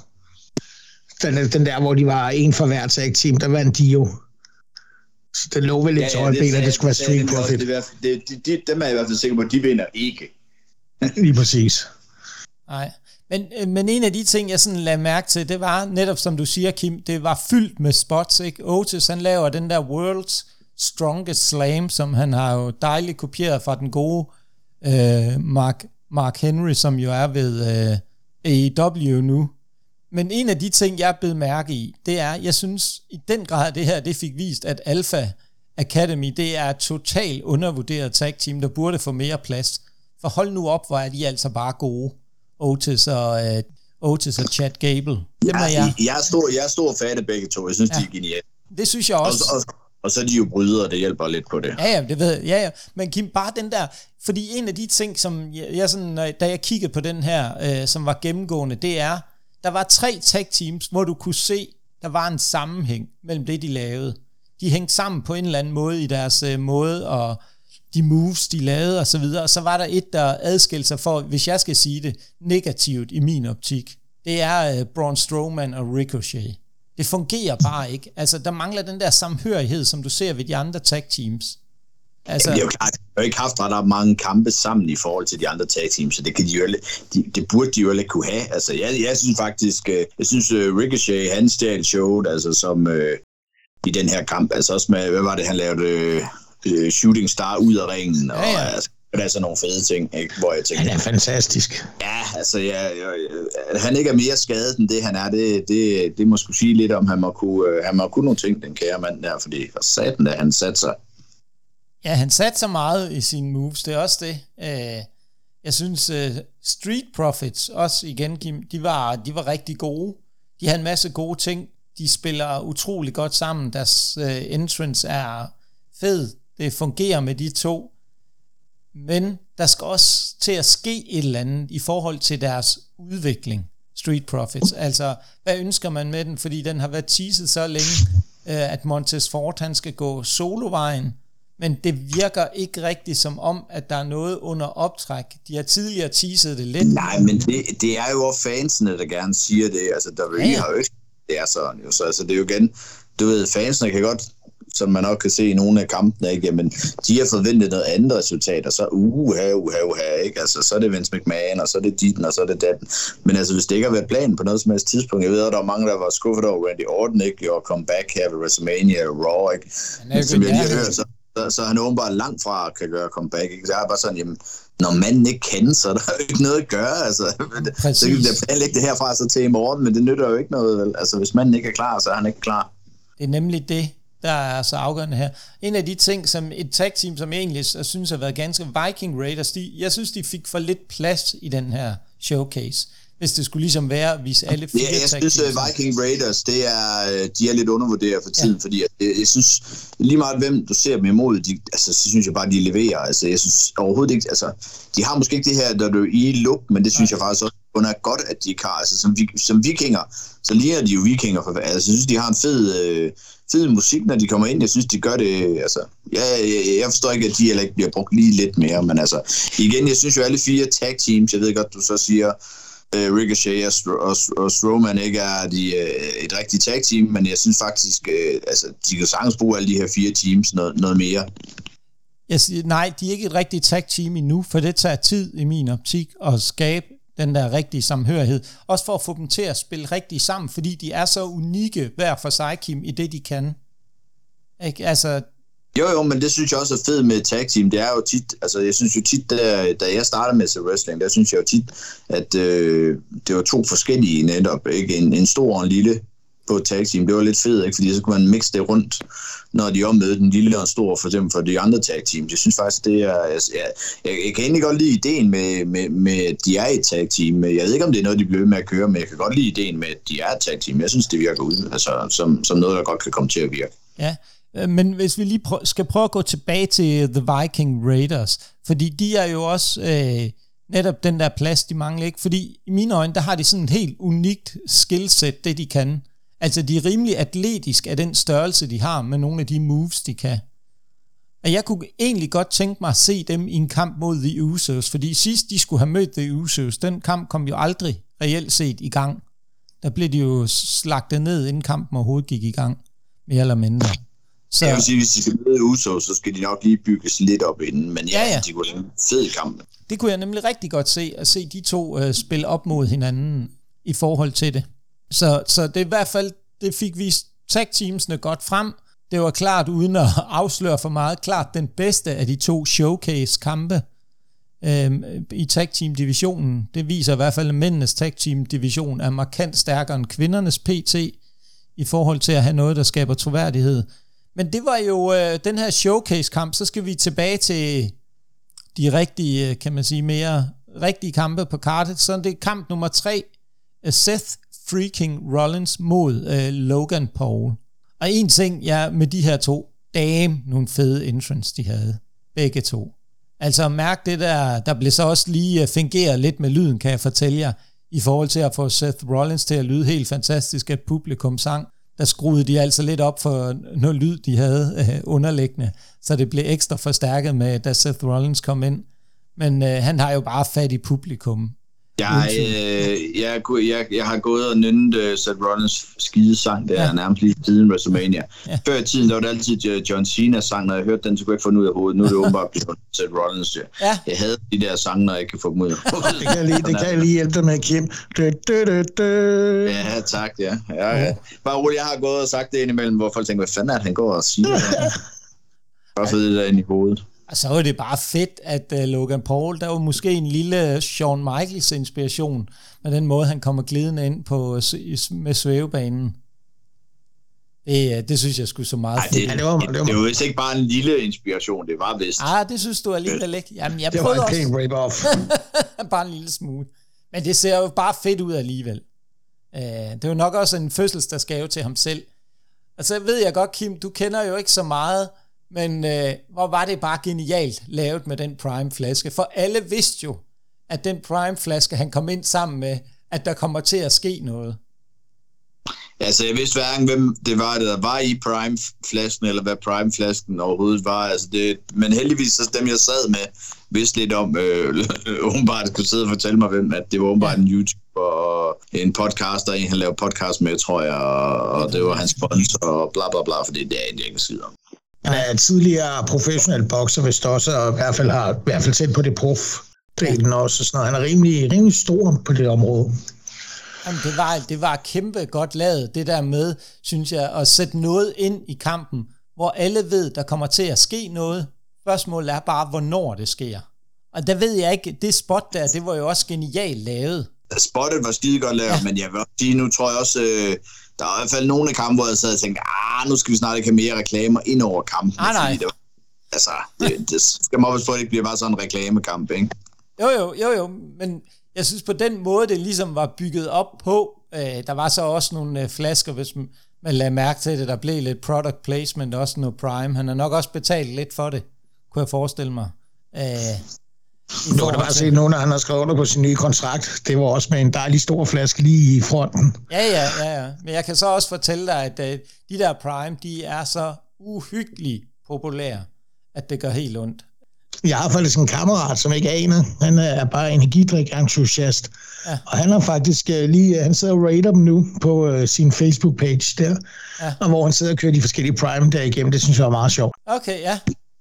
Den, den der, hvor de var en for hver tag team, der vandt de jo. Så den lå vel lidt ja, så højbenet, at det skulle være Street Profit. Det, det, det, det, dem er jeg i hvert fald sikker på, at de vinder ikke. (laughs) Lige præcis. Nej. Men, øh, men en af de ting, jeg sådan lagde mærke til, det var netop som du siger, Kim, det var fyldt med spots, ikke? Otis, han laver den der World's Strongest Slam, som han har jo dejligt kopieret fra den gode øh, Mark, Mark Henry, som jo er ved øh, AEW nu. Men en af de ting, jeg er blevet mærke i, det er, jeg synes i den grad, det her, det fik vist, at Alpha Academy, det er totalt undervurderet tag team, der burde få mere plads. For hold nu op, hvor er de altså bare gode. Otis og, uh, Otis og Chad Gable. Dem ja, er jeg. Jeg er stor, jeg er stor fan af begge to. Jeg synes, ja. de er geniale. Det synes jeg også. Og, og, og så er de jo brydere, det hjælper lidt på det. Ja, ja, det ved jeg. Ja, ja. Men Kim, bare den der, fordi en af de ting, som jeg, jeg sådan, da jeg kiggede på den her, øh, som var gennemgående, det er, der var tre tag teams, hvor du kunne se, der var en sammenhæng mellem det, de lavede. De hængte sammen på en eller anden måde i deres øh, måde og de moves, de lavede og så videre. Og så var der et, der adskilte sig for, hvis jeg skal sige det, negativt i min optik. Det er øh, Braun Strowman og Ricochet. Det fungerer bare ikke. Altså, der mangler den der samhørighed, som du ser ved de andre tag teams. Altså, Jamen, det er jo klart, de har ikke haft ret mange kampe sammen i forhold til de andre tag teams, så det, kan de jo, de, det burde de jo ikke kunne have. Altså, jeg, jeg synes faktisk, øh, jeg synes uh, Ricochet, han stjal showet, altså som uh, i den her kamp, altså også med, hvad var det, han lavede, uh, shooting star ud af ringen, og ja, ja. altså, det er sådan nogle fede ting, ikke? hvor jeg tænker... Han er fantastisk. Ja, altså, ja, ja, at han ikke er mere skadet end det, han er, det, det, det må skulle sige lidt om, han må kunne, han må kunne nogle ting, den kære mand der, fordi for satan, da han satte sig Ja, han satte så meget i sine moves, det er også det. Øh, jeg synes, øh, Street Profits, også igen, Kim, de var, de var rigtig gode. De havde en masse gode ting. De spiller utrolig godt sammen. Deres uh, entrance er fed. Det fungerer med de to. Men der skal også til at ske et eller andet i forhold til deres udvikling. Street Profits. Altså, hvad ønsker man med den? Fordi den har været teaset så længe, øh, at Montes Ford, han skal gå solovejen men det virker ikke rigtigt som om, at der er noget under optræk. De har tidligere teaset det lidt. Nej, men det, det er jo fansene, der gerne siger det. Altså, der ja. har jo ikke det er sådan jo. Så altså, det er jo igen, du ved, fansene kan godt, som man nok kan se i nogle af kampene, ikke? Jamen, de har forventet noget andet resultat, og så uha, uha, uha, ikke? Altså, så er det Vince McMahon, og så er det ditten, og så er det datten. Men altså, hvis det ikke har været planen på noget som helst tidspunkt, jeg ved, at der var mange, der var skuffet over Randy Orton, ikke? Og comeback her ved WrestleMania, Raw, ikke? Men, som jeg lige har hørt, så så, han åbenbart langt fra kan gøre comeback. Ikke? Så jeg er bare sådan, jamen, når manden ikke kan, så er der jo ikke noget at gøre. Altså, (laughs) Præcis. så kan vi planlægge det herfra så til i morgen, men det nytter jo ikke noget. Vel? Altså, hvis manden ikke er klar, så er han ikke klar. Det er nemlig det, der er så afgørende her. En af de ting, som et tag team, som jeg egentlig synes har været ganske Viking Raiders, de, jeg synes, de fik for lidt plads i den her showcase hvis det skulle ligesom være at vise alle fire Ja, jeg synes, at Viking Raiders, det er, øh, de er lidt undervurderet for tiden, ja. fordi jeg, jeg synes, lige meget hvem du ser dem imod, de, altså, så synes jeg bare, de leverer. Altså, jeg synes overhovedet ikke, altså, de har måske ikke det her, der du i look, men det synes Nej. jeg faktisk også er godt, at de har. Altså, som, som vikinger, så ligner de jo vikinger. For, altså, jeg synes, de har en fed, øh, fed musik, når de kommer ind. Jeg synes, de gør det, altså, ja, jeg, jeg forstår ikke, at de heller ikke bliver brugt lige lidt mere, men altså, igen, jeg synes jo, alle fire tag teams, jeg ved godt, du så siger, øh, Ricochet og, Stro- og, og Strowman ikke er de, øh, et rigtigt tag team, men jeg synes faktisk, øh, altså, de kan sagtens bruge alle de her fire teams noget, noget mere. Jeg siger, nej, de er ikke et rigtigt tag team endnu, for det tager tid i min optik at skabe den der rigtige samhørighed. Også for at få dem til at spille rigtigt sammen, fordi de er så unikke hver for sig, Kim, i det de kan. Ikke? Altså, jo, jo, men det synes jeg også er fedt med tag team. Det er jo tit, altså jeg synes jo tit, der, da jeg startede med til wrestling, der synes jeg jo tit, at øh, det var to forskellige netop, ikke? En, en stor og en lille på tag team. Det var lidt fedt, ikke? fordi så kunne man mixe det rundt, når de ommødte den lille og stor, for eksempel for de andre tag teams. Jeg synes faktisk, det er... Altså, jeg, jeg, jeg kan egentlig godt lide ideen med, med, med, at de er et tag team. Jeg ved ikke, om det er noget, de bliver med at køre, men jeg kan godt lide ideen med, at de er et tag team. Jeg synes, det virker ud, altså, som, som noget, der godt kan komme til at virke. Ja, Øh, men hvis vi lige prø- skal prøve at gå tilbage til The Viking Raiders, fordi de er jo også øh, netop den der plads, de mangler ikke, fordi i mine øjne, der har de sådan et helt unikt skillset, det de kan. Altså, de er rimelig atletisk af den størrelse, de har, med nogle af de moves, de kan. Og jeg kunne egentlig godt tænke mig at se dem i en kamp mod The Usos, fordi sidst de skulle have mødt The Usos, den kamp kom jo aldrig reelt set i gang. Der blev de jo slagtet ned, inden kampen overhovedet gik i gang, mere eller mindre. Så... Jeg vil sige, hvis de skal møde Usos, så skal de nok lige bygges lidt op inden, men ja, ja, ja. de kunne have en fed kamp. Det kunne jeg nemlig rigtig godt se, at se de to uh, spille op mod hinanden i forhold til det. Så, så det er i hvert fald, det fik vist tag teamsene godt frem, det var klart, uden at (laughs) afsløre for meget, klart den bedste af de to showcase-kampe øhm, i tag team divisionen. Det viser i hvert fald, at mændenes tag team division er markant stærkere end kvindernes PT i forhold til at have noget, der skaber troværdighed. Men det var jo øh, den her showcase-kamp, så skal vi tilbage til de rigtige, øh, kan man sige, mere rigtige kampe på kartet. Så det er kamp nummer tre, øh, Seth freaking Rollins mod øh, Logan Paul. Og en ting, ja, med de her to, damn, nogle fede entrance, de havde. Begge to. Altså mærk det der, der blev så også lige øh, fingeret lidt med lyden, kan jeg fortælle jer, i forhold til at få Seth Rollins til at lyde helt fantastisk, at publikum sang. Der skruede de altså lidt op for noget lyd, de havde øh, underliggende, så det blev ekstra forstærket med, da Seth Rollins kom ind. Men øh, han har jo bare fat i publikum. Jeg, øh, jeg, jeg, jeg har gået og nynnet uh, Seth Rollins skidesang, der ja. nærmest lige siden WrestleMania. Ja. Før i tiden, der var det altid John Cena sang, når jeg hørte den, så kunne jeg ikke få den ud af hovedet. Nu er det åbenbart blevet (laughs) Seth Rollins. Ja. ja. Jeg havde de der sange, når jeg ikke kan få dem ud af hovedet. det kan jeg lige, det kan jeg lige hjælpe dig med, Kim. Du, du, du, du. Ja, tak, ja. ja, ja. Bare roligt, jeg har gået og sagt det indimellem, hvor folk tænker, hvad fanden er det, han går og siger? (laughs) Bare få det der ind i hovedet. Og så var det bare fedt, at uh, Logan Paul, der var måske en lille Shawn Michaels inspiration, med den måde, han kommer glidende ind på med svævebanen. Det, øh, det synes jeg skulle så meget Ej, det, det, var, det, var, det var vist ikke bare en lille inspiration, det var vist. Ah, det synes du alligevel ikke. Jamen, jeg det var en pæn rip-off. (laughs) bare en lille smooth. Men det ser jo bare fedt ud alligevel. Uh, det var nok også en fødselsdagsgave til ham selv. Altså, ved jeg godt, Kim, du kender jo ikke så meget men øh, hvor var det bare genialt lavet med den Prime-flaske. For alle vidste jo, at den Prime-flaske, han kom ind sammen med, at der kommer til at ske noget. Altså, jeg vidste hverken, hvem det var, der var i Prime-flasken, eller hvad Prime-flasken overhovedet var. Altså, det, men heldigvis, så dem, jeg sad med, vidste lidt om, øh, (laughs) åbenbart kunne sidde og fortælle mig, hvem, at det var åbenbart ja. en YouTuber og en podcaster, en han lavede podcast med, tror jeg, og, og det var hans sponsor, og bla bla bla, for det er jeg ikke skide om. Han er tidligere professionel bokser, hvis det også, og i hvert fald har i hvert fald set på det prof delen også. Sådan noget. Han er rimelig, rimelig stor på det område. Jamen, det var, det var kæmpe godt lavet, det der med, synes jeg, at sætte noget ind i kampen, hvor alle ved, der kommer til at ske noget. Spørgsmålet er bare, hvornår det sker. Og der ved jeg ikke, det spot der, det var jo også genialt lavet. Spottet var skide godt lavet, ja. men jeg vil også sige, nu tror jeg også, øh, der er i hvert fald nogle af kampe, hvor jeg sad og tænkte, ah, nu skal vi snart ikke have mere reklamer ind over kampen. Ah, nej. Det var, altså, det, det skal man også på, at det ikke bliver bare sådan en reklamekamp, ikke? Jo, jo, jo, jo, men jeg synes på den måde, det ligesom var bygget op på, øh, der var så også nogle øh, flasker, hvis man, man lagde mærke til det, der blev lidt product placement, også noget Prime. Han har nok også betalt lidt for det, kunne jeg forestille mig. Øh, nu kan du bare se, at nogle af han har skrevet under på sin nye kontrakt. Det var også med en dejlig stor flaske lige i fronten. Ja, ja, ja. ja. Men jeg kan så også fortælle dig, at uh, de der Prime, de er så uhyggeligt populære, at det gør helt ondt. Jeg har faktisk en kammerat, som ikke aner. Han er bare energidrik-entusiast. Ja. Og han har faktisk uh, lige, han sidder og rater dem nu på uh, sin Facebook-page der, ja. og hvor han sidder og kører de forskellige Prime der igennem. Det synes jeg er meget sjovt. Okay, ja.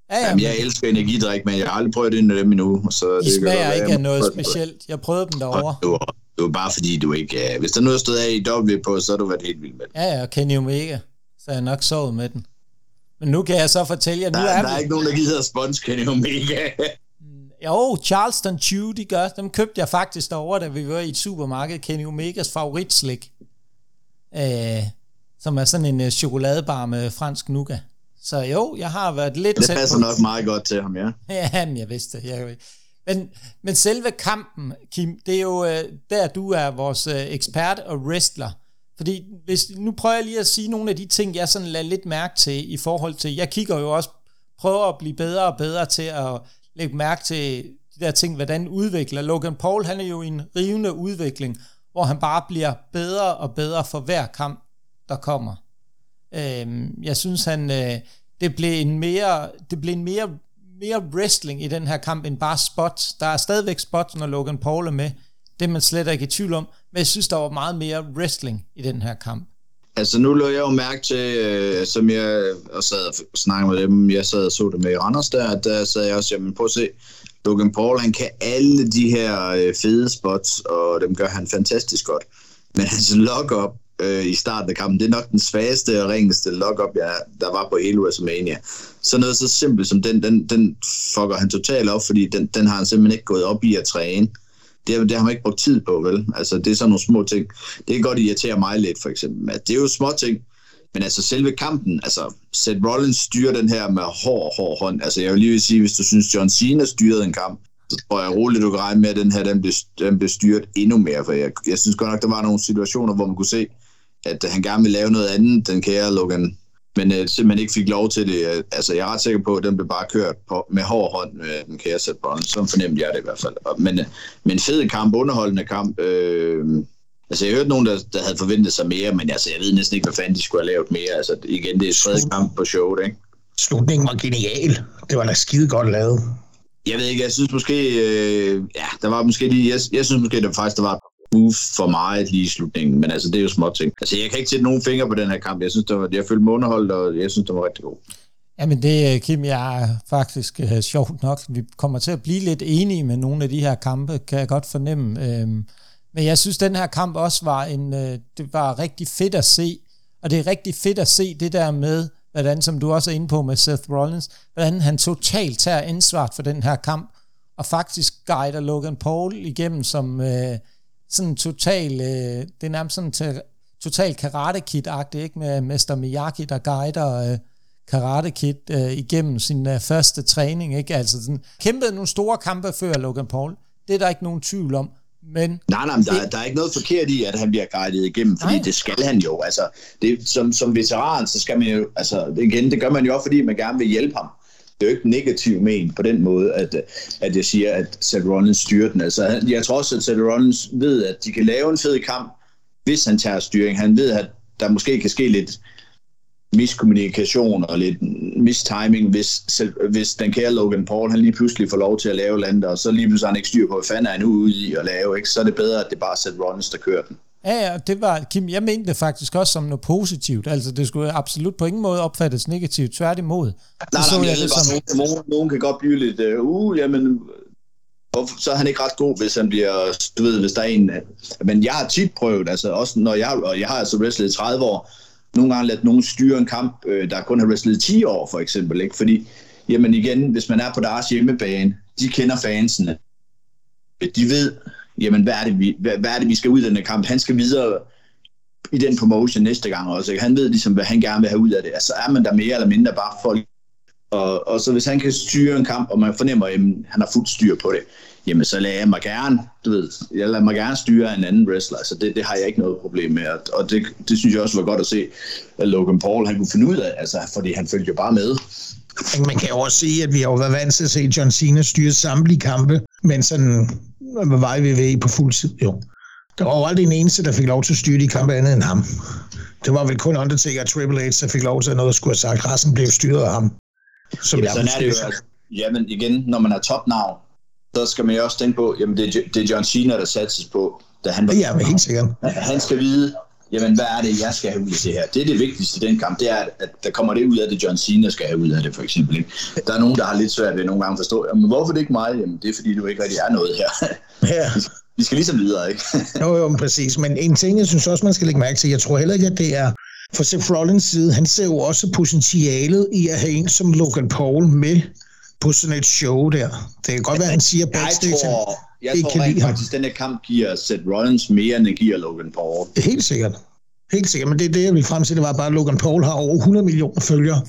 Ja, ja, Jamen, jeg elsker energidrik, men jeg har aldrig prøvet det af dem endnu. Så de det smager ikke af noget specielt. Jeg prøvede dem derovre. Det var, det var bare fordi, du ikke... Uh, hvis der nu er stået af i W på, så har du været helt vild med det. Ja, ja, Kenny Omega. Så jeg nok sovet med den. Men nu kan jeg så fortælle jer, nu der, er Der er ikke nogen, der gider spons Kenny Omega. jo, Charleston Chew, de gør. Dem købte jeg faktisk derovre, da vi var i et supermarked. Kenny Omegas favoritslik. Øh, som er sådan en uh, chokoladebar med fransk nougat. Så jo, jeg har været lidt Det passer nok meget godt til ham, ja. (laughs) ja, men jeg vidste det. Jeg, men, men selve kampen, Kim, det er jo øh, der, du er vores øh, ekspert og wrestler. Fordi hvis, nu prøver jeg lige at sige nogle af de ting, jeg sådan lader lidt mærke til i forhold til, jeg kigger jo også, prøver at blive bedre og bedre til at lægge mærke til de der ting, hvordan udvikler. Logan Paul, han er jo i en rivende udvikling, hvor han bare bliver bedre og bedre for hver kamp, der kommer. Øh, jeg synes, han, øh, det blev en mere, det blev en mere, mere wrestling i den her kamp, end bare spot. Der er stadigvæk spots, når Logan Paul er med. Det er man slet ikke i tvivl om. Men jeg synes, der var meget mere wrestling i den her kamp. Altså nu lå jeg jo mærke til, øh, som jeg og sad og snakkede med dem, jeg sad og så det med i Randers der, der sad jeg også, jamen prøv at se, Logan Paul, han kan alle de her øh, fede spots, og dem gør han fantastisk godt. Men hans lock-up øh, i starten af kampen, det er nok den svageste og ringeste lock-up, jeg, der var på hele WrestleMania. Så noget så simpelt som den, den, den fucker han totalt op, fordi den, den har han simpelthen ikke gået op i at træne. Det, det har man ikke brugt tid på, vel? Altså, det er sådan nogle små ting. Det kan godt irritere mig lidt, for eksempel. Det er jo små ting, men altså selve kampen, altså Seth Rollins styrer den her med hård, hård hånd. Altså jeg vil lige vil sige, hvis du synes, John Cena styrede en kamp, så tror jeg roligt, du kan regne med, at den her den blev, den blev styret endnu mere. For jeg, jeg synes godt nok, der var nogle situationer, hvor man kunne se, at han gerne ville lave noget andet, den kære Logan. Men uh, simpelthen ikke fik lov til det. Altså, jeg er ret sikker på, at den blev bare kørt på, med hård hånd med den kære Seth Rollins. Så fornemte jeg det i hvert fald. Men, uh, men fed kamp, underholdende kamp. Øh, Altså, jeg hørte nogen, der, der havde forventet sig mere, men altså, jeg ved næsten ikke, hvad fanden de skulle have lavet mere. Altså, igen, det er tredje kamp på showet, ikke? Slutningen var genial. Det var da skide godt lavet. Jeg ved ikke, jeg synes måske, øh, ja, der var måske lige, jeg, jeg synes måske, der faktisk der var move for meget lige i slutningen, men altså, det er jo små ting. Altså, jeg kan ikke sætte nogen fingre på den her kamp. Jeg synes, det var, jeg følte mig underholdt, og jeg synes, det var rigtig god. Jamen det, øh, Kim, jeg er faktisk uh, sjovt nok. Vi kommer til at blive lidt enige med nogle af de her kampe, kan jeg godt fornemme. Øhm, men jeg synes, den her kamp også var en, øh, det var rigtig fedt at se, og det er rigtig fedt at se det der med, hvordan, som du også er inde på med Seth Rollins, hvordan han totalt tager ansvar for den her kamp, og faktisk guider Logan Paul igennem som øh, sådan total, øh, det er nærmest sådan til, total karate kid ikke med Mester Miyagi, der guider øh, karate kid øh, igennem sin øh, første træning, ikke? Altså sådan, kæmpede nogle store kampe før Logan Paul, det er der ikke nogen tvivl om, men nej, nej, men der, der er ikke noget forkert i, at han bliver guidet igennem, fordi nej. det skal han jo. Altså, det, som, som veteran, så skal man jo, altså igen, det gør man jo også, fordi man gerne vil hjælpe ham. Det er jo ikke negativt men på den måde, at, at jeg siger, at Seth Rollins styrer den. Altså, jeg tror også, at Seth Rollins ved, at de kan lave en fed kamp, hvis han tager styring. Han ved, at der måske kan ske lidt miskommunikation og lidt mistiming, hvis, hvis den kære Logan Paul, han lige pludselig får lov til at lave landet, og så lige pludselig han ikke styr på, hvad fanden er han ude i at lave, ikke? så er det bedre, at det bare er Seth Rollins, der kører den. Ja, ja, det var, Kim, jeg mente det faktisk også som noget positivt. Altså, det skulle absolut på ingen måde opfattes negativt, tværtimod. Nej, nej, nej, jeg det bare, som... nogen, nogen kan godt blive lidt, uh, uh jamen, så er han ikke ret god, hvis han bliver, du ved, hvis der er en... Men jeg har tit prøvet, altså også når jeg, og jeg har altså wrestlet i 30 år, nogle gange ladt nogen styre en kamp, øh, der kun har wrestlet 10 år, for eksempel. Ikke? Fordi, jamen igen, hvis man er på deres hjemmebane, de kender fansene. De ved, jamen, hvad er det, vi, hvad, hvad er det, vi skal ud af den kamp? Han skal videre i den promotion næste gang også. Ikke? Han ved ligesom, hvad han gerne vil have ud af det. Altså er man der mere eller mindre bare folk. Og, og så hvis han kan styre en kamp, og man fornemmer, at jamen, han har fuldt styr på det, jamen så lader jeg mig gerne, du ved, jeg lader mig gerne styre en anden wrestler, så det, det har jeg ikke noget problem med, og det, det synes jeg også var godt at se, at Logan Paul, han kunne finde ud af, altså, fordi han følte jo bare med. Man kan jo også sige, at vi har jo været vant til at se John Cena styre samtlige kampe, men sådan var vi ved på fuld tid, jo. Der var jo aldrig en eneste, der fik lov til at styre de kampe andet end ham. Det var vel kun Undertaker og Triple H, der fik lov til at noget, der skulle have sagt. Resten blev styret af ham. Som ja, sådan er det jo. Altså. Jamen igen, når man er topnavn, så skal man jo også tænke på, jamen det er, det er John Cena, der satses på, da han var... Ja, men helt sikkert. Han skal vide, jamen hvad er det, jeg skal have ud af det her? Det er det vigtigste i den kamp, det er, at der kommer det ud af det, John Cena skal have ud af det, for eksempel. Ikke? Der er nogen, der har lidt svært ved nogle gange at forstå, jamen hvorfor det ikke mig? Jamen det er fordi, du ikke rigtig er noget her. Ja. Vi skal ligesom videre, ikke? (laughs) jo, jo, præcis. Men en ting, jeg synes også, man skal lægge mærke til, jeg tror heller ikke, at det er for Seth Rollins side, han ser jo også potentialet i at have en som Logan Paul med på sådan et show der. Det kan godt være, han siger backstage, jeg tror, jeg tror rent faktisk, den her kamp giver Seth Rollins mere, end den giver Logan Paul. Helt sikkert. Helt sikkert, men det er det, jeg vil frem til, det var bare, at Logan Paul har over 100 millioner følgere.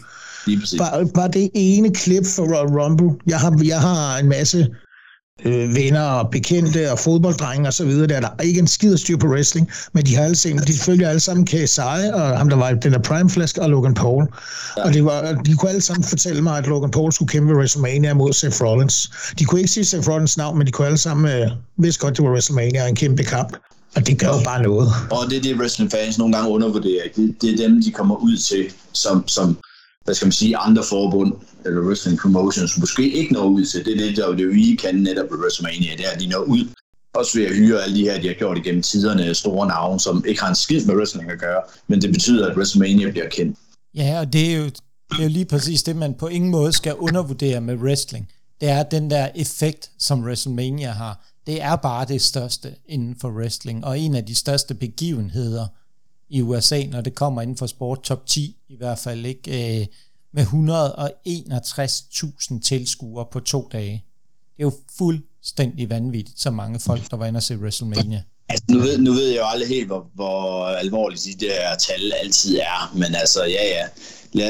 Bare, bare det ene klip for Royal Rumble. Jeg har, jeg har en masse øh, venner og bekendte og fodbolddrenge og så videre. Der er der ikke en skid styr på wrestling, men de har alle sammen, de følger alle sammen KSI og ham, der var den der Prime Flask og Logan Paul. Ja. Og det var, de kunne alle sammen fortælle mig, at Logan Paul skulle kæmpe WrestleMania mod Seth Rollins. De kunne ikke sige Seth Rollins navn, men de kunne alle sammen øh, vidste godt, det var WrestleMania en kæmpe kamp. Og det gør jo bare noget. Og det er det, wrestling fans nogle gange undervurderer. Det, det er dem, de kommer ud til, som, som hvad skal man sige, andre forbund eller wrestling promotions måske ikke når ud til. Det er det, der WWE kan netop ved WrestleMania, det er, at de når ud også ved at hyre alle de her, de har gjort igennem tiderne, store navne, som ikke har en skid med wrestling at gøre, men det betyder, at WrestleMania bliver kendt. Ja, og det er jo, det er jo lige præcis det, man på ingen måde skal undervurdere med wrestling. Det er den der effekt, som WrestleMania har. Det er bare det største inden for wrestling, og en af de største begivenheder i USA, når det kommer inden for sport, top 10 i hvert fald, ikke? Øh, med 161.000 tilskuere på to dage. Det er jo fuldstændig vanvittigt, så mange folk, der var inde og se WrestleMania. Altså, nu, ved, nu ved jeg jo aldrig helt, hvor, hvor alvorligt de der tal altid er, men altså, ja, ja.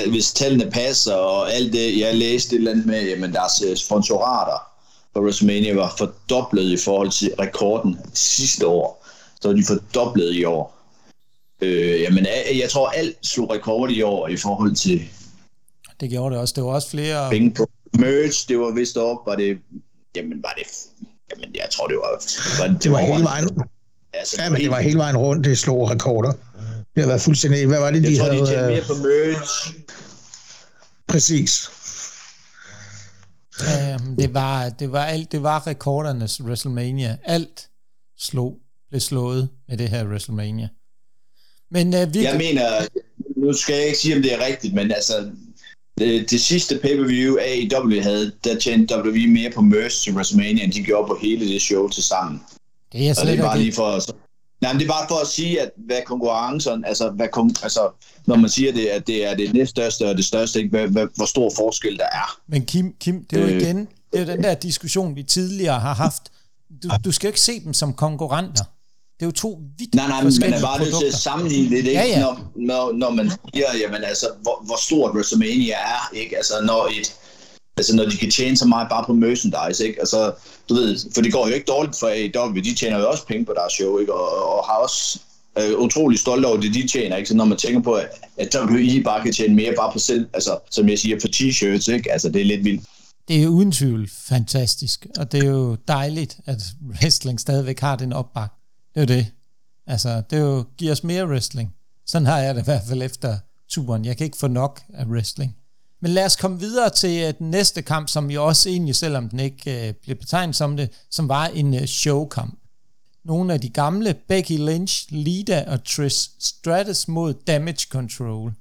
Hvis tallene passer, og alt det, jeg læste et eller andet med, jamen deres øh, sponsorater på WrestleMania var fordoblet i forhold til rekorden sidste år. Så er de fordoblet i år. Øh, jamen, jeg tror, alt slog rekord i år i forhold til... Det gjorde det også. Det var også flere... Penge på merch, det var vist op, var det... Jamen, var det... Jamen, jeg tror, det var... var det, det var, var hele vejen... Altså, ja, men det var hele vejen rundt, det slog rekorder. Det har været fuldstændig... Hvad var det, jeg de tror, havde... Jeg tror, de mere på merch. Præcis. Ja, det var, det var alt, det var rekordernes WrestleMania. Alt slog, blev slået med det her WrestleMania. Men uh, vi... Jeg mener, nu skal jeg ikke sige, om det er rigtigt, men altså, det, det sidste pay-per-view AEW havde, der tjente WWE mere på merch til WrestleMania, end de gjorde på hele det show til sammen. Det er slet det er bare lige for at, Nej, men det er bare for at sige, at hvad konkurrencen, altså, hvad altså når man siger det, at det er det næststørste og det største, ikke, hvad, hvad, hvor stor forskel der er. Men Kim, Kim det er jo øh. igen, det er jo den der diskussion, vi tidligere har haft. Du, du skal jo ikke se dem som konkurrenter. Det er jo to vidt Nej, nej, man er bare nødt til at sammenligne det, ikke? Ja, ja. Når, når, når man siger, jamen altså, hvor, hvor stort WrestleMania er, ikke? Altså, når et, altså når de kan tjene så meget bare på merchandise, ikke? Altså, du ved, for det går jo ikke dårligt for AEW, de tjener jo også penge på deres show, ikke? Og, og har også øh, utrolig stolte over det, de tjener, ikke? Så når man tænker på, at, at WWE bare kan tjene mere bare på selv, altså, som jeg siger, på t-shirts, ikke? Altså, det er lidt vildt. Det er uden tvivl fantastisk, og det er jo dejligt, at wrestling stadigvæk har den opbak. Det er jo det. Altså, det er jo, giver os mere wrestling. Sådan har jeg det i hvert fald efter turen. Jeg kan ikke få nok af wrestling. Men lad os komme videre til øh, den næste kamp, som jo også egentlig, selvom den ikke øh, blev betegnet som det, som var en øh, showkamp. Nogle af de gamle, Becky Lynch, Lida og Trish Stratus mod Damage Control.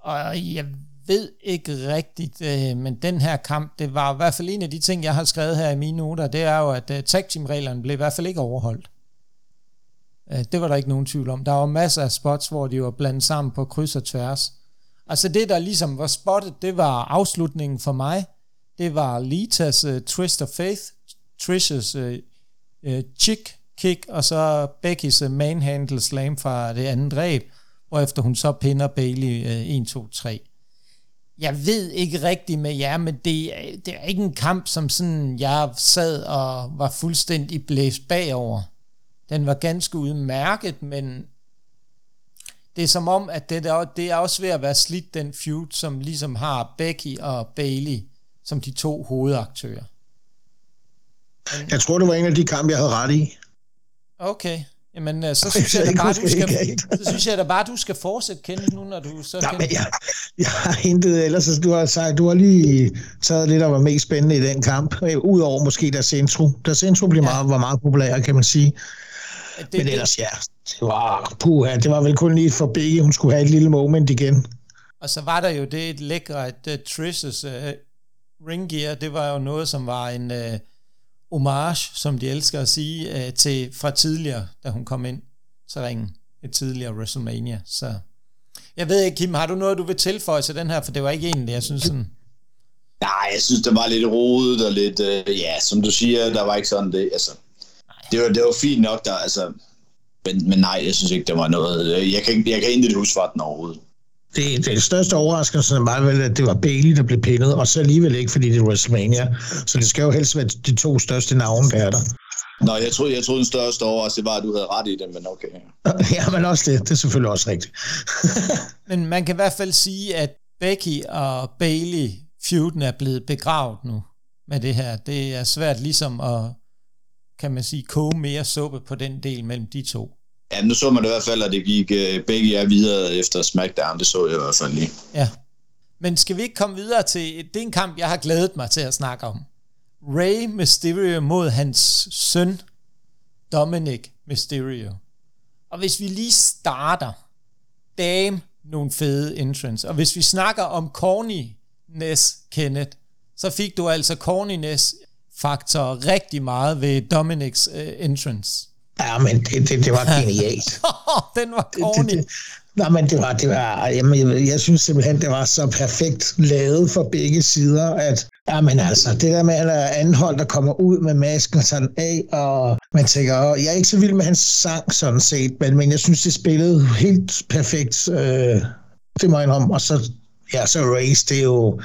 Og jeg ved ikke rigtigt, øh, men den her kamp, det var i hvert fald en af de ting, jeg har skrevet her i mine noter, det er jo, at øh, tag team reglerne blev i hvert fald ikke overholdt. Øh, det var der ikke nogen tvivl om. Der var masser af spots, hvor de var blandet sammen på kryds og tværs. Altså det, der ligesom var spottet, det var afslutningen for mig. Det var Litas uh, Twist of Faith, Trish's uh, uh, chick kick, og så Beckys uh, manhandle slam fra det andet dræb, efter hun så pinder Bailey uh, 1, 2, 3. Jeg ved ikke rigtigt med jer, men det, det er ikke en kamp, som sådan jeg sad og var fuldstændig blæst bagover. Den var ganske udmærket, men det er som om, at det, der, det er også ved at være slidt, den feud, som ligesom har Becky og Bailey som de to hovedaktører. Men, jeg tror, det var en af de kampe, jeg havde ret i. Okay. Jamen, øh, så (laughs) synes jeg, jeg da bare, du skal, så synes jeg da bare, du skal fortsætte kende nu, når du så ja, men jeg, jeg har hentet, ellers du har sagt, du har lige taget lidt, der var mest spændende i den kamp, øh, udover måske der Centro. Der Centro blev ja. meget, var meget populær, kan man sige. Det, Men ellers, ja, det var, puha, det var vel kun lige for begge, hun skulle have et lille moment igen. Og så var der jo det et lækre, at uh, Trish's uh, ring gear, det var jo noget, som var en uh, homage, som de elsker at sige, uh, til fra tidligere, da hun kom ind til ringen. Et tidligere WrestleMania. Så jeg ved ikke, Kim, har du noget, du vil tilføje til den her? For det var ikke egentlig, jeg synes sådan... Nej, jeg synes, det var lidt rodet og lidt, uh, ja, som du siger, der var ikke sådan det, altså, det var, det var fint nok, der, altså, men, men nej, jeg synes ikke, det var noget, jeg kan, jeg kan ikke huske fra den overhovedet. det, det største overraskelse var vel, at det var Bailey, der blev pindet, og så alligevel ikke, fordi det er WrestleMania. Så det skal jo helst være de to største navne, der er der. Nå, jeg troede, jeg troede den største overraskelse var, at du havde ret i det, men okay. (laughs) Ja, men også det. Det er selvfølgelig også rigtigt. (laughs) men man kan i hvert fald sige, at Becky og Bailey feuden er blevet begravet nu med det her. Det er svært ligesom at, kan man sige, koge mere suppe på den del mellem de to. Ja, nu så man det i hvert fald, at det gik uh, begge er videre efter SmackDown. Det så jeg i hvert fald lige. Ja. Men skal vi ikke komme videre til, det er en kamp, jeg har glædet mig til at snakke om. Ray Mysterio mod hans søn, Dominic Mysterio. Og hvis vi lige starter, damn, nogle fede entrance. Og hvis vi snakker om corniness, Kenneth, så fik du altså corniness faktor rigtig meget ved Dominics uh, entrance. Ja, men det, det, det var genialt. (laughs) Den var corny. Det, det, Nej, men det var, det var jamen, jeg, jeg synes simpelthen, det var så perfekt lavet for begge sider, at jamen altså, det der med, at anden hold, der kommer ud med masken og tager den af, og man tænker, og jeg er ikke så vild med hans sang sådan set, men, men jeg synes, det spillede helt perfekt, øh, det må jeg om, og så, ja, så Race, det er jo,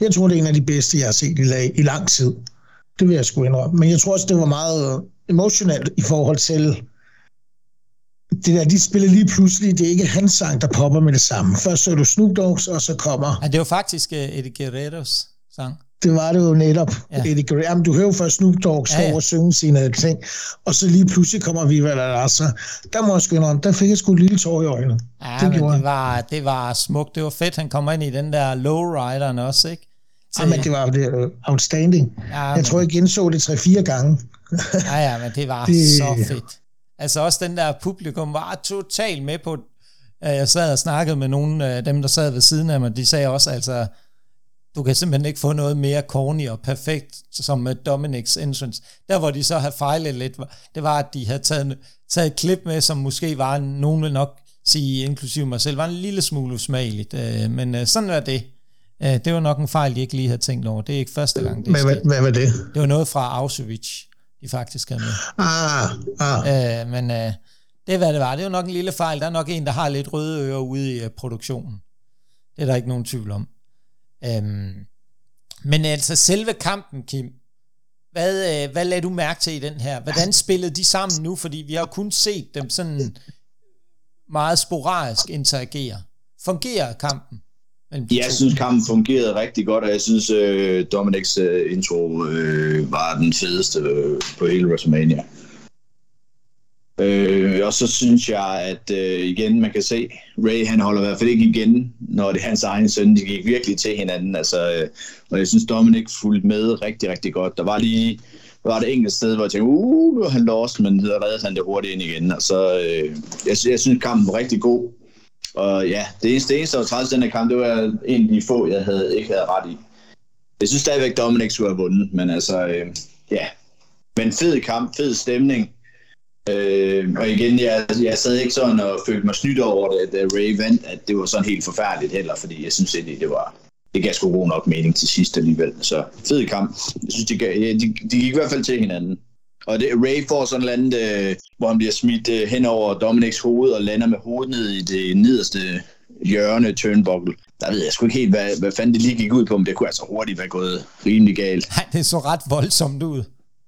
jeg tror, det er en af de bedste, jeg har set i, i lang tid. Det vil jeg sgu indrømme. Men jeg tror også, det var meget emotionelt i forhold til, det der, de spiller lige pludselig, det er ikke hans sang, der popper med det samme. Først så du Snoop Dogg's, og så kommer... Ja, det var faktisk uh, Eddie Guerreros sang. Det var det jo netop. Ja. Eddie Guerrero. Jamen, du hører jo først Snoop Dogg stå ja, ja. og synge sine ting, og så lige pludselig kommer Viva La Raza. Der må jeg sgu indrømme, der fik jeg sgu et lille tår i øjnene. Ja, det, men det, var, det var smukt. Det var fedt, han kommer ind i den der lowrideren også, ikke? Til... Ja, men det var det outstanding. Ja, jeg men... tror, jeg genså det tre-fire gange. ja, ja, men det var (laughs) det... så fedt. Altså også den der publikum var totalt med på, at jeg sad og snakkede med nogle af dem, der sad ved siden af mig, de sagde også, altså, du kan simpelthen ikke få noget mere corny og perfekt som med Dominics entrance. Der hvor de så havde fejlet lidt, det var, at de havde taget, taget et klip med, som måske var, nogen vil nok sige, inklusive mig selv, var en lille smule usmageligt. Øh, men øh, sådan var det. Øh, det var nok en fejl, de ikke lige havde tænkt over. Det er ikke første gang, det er hvad, hvad var det? Det var noget fra Auschwitz de faktisk havde med. Ah, ah. Øh, men øh, det er, hvad det var. Det jo nok en lille fejl. Der er nok en, der har lidt røde ører ude i uh, produktionen. Det er der ikke nogen tvivl om. Øhm, men altså, selve kampen, Kim, hvad, øh, hvad lagde du mærke til i den her? Hvordan spillede de sammen nu? Fordi vi har kun set dem sådan meget sporadisk interagere. Fungerer kampen? Jeg synes, kampen fungerede rigtig godt, og jeg synes, uh, Dominics uh, intro uh, var den fedeste uh, på hele WrestleMania. Uh, og så synes jeg, at uh, igen, man kan se, Ray han holder i hvert fald ikke igen, når det er hans egen søn. De gik virkelig til hinanden. Altså, uh, og jeg synes, Dominic fulgte med rigtig, rigtig godt. Der var lige var det enkelt sted, hvor jeg tænkte, uh, nu er han lost, men så reddede han det hurtigt ind igen. Og så, uh, jeg, jeg synes, kampen var rigtig god. Og ja, det eneste, det eneste der var træls den her kamp, det var en af de få, jeg havde, ikke havde ret i. Jeg synes stadigvæk, Dominic skulle have vundet, men altså, øh, ja. Men fed kamp, fed stemning. Øh, og igen, jeg, jeg sad ikke sådan og følte mig snydt over det, da Ray vandt, at det var sådan helt forfærdeligt heller, fordi jeg synes egentlig, det var, det gav sgu god nok mening til sidst alligevel. Så fed kamp. Jeg synes, de, de, de, de gik i hvert fald til hinanden. Og det, Ray får sådan et andet, øh, hvor han bliver smidt øh, hen over Dominics hoved og lander med hovedet ned i det nederste hjørne turnbuckle. Der ved jeg sgu ikke helt, hvad, hvad fanden det lige gik ud på, men det kunne altså hurtigt være gået rimelig galt. Nej, det så ret voldsomt ud,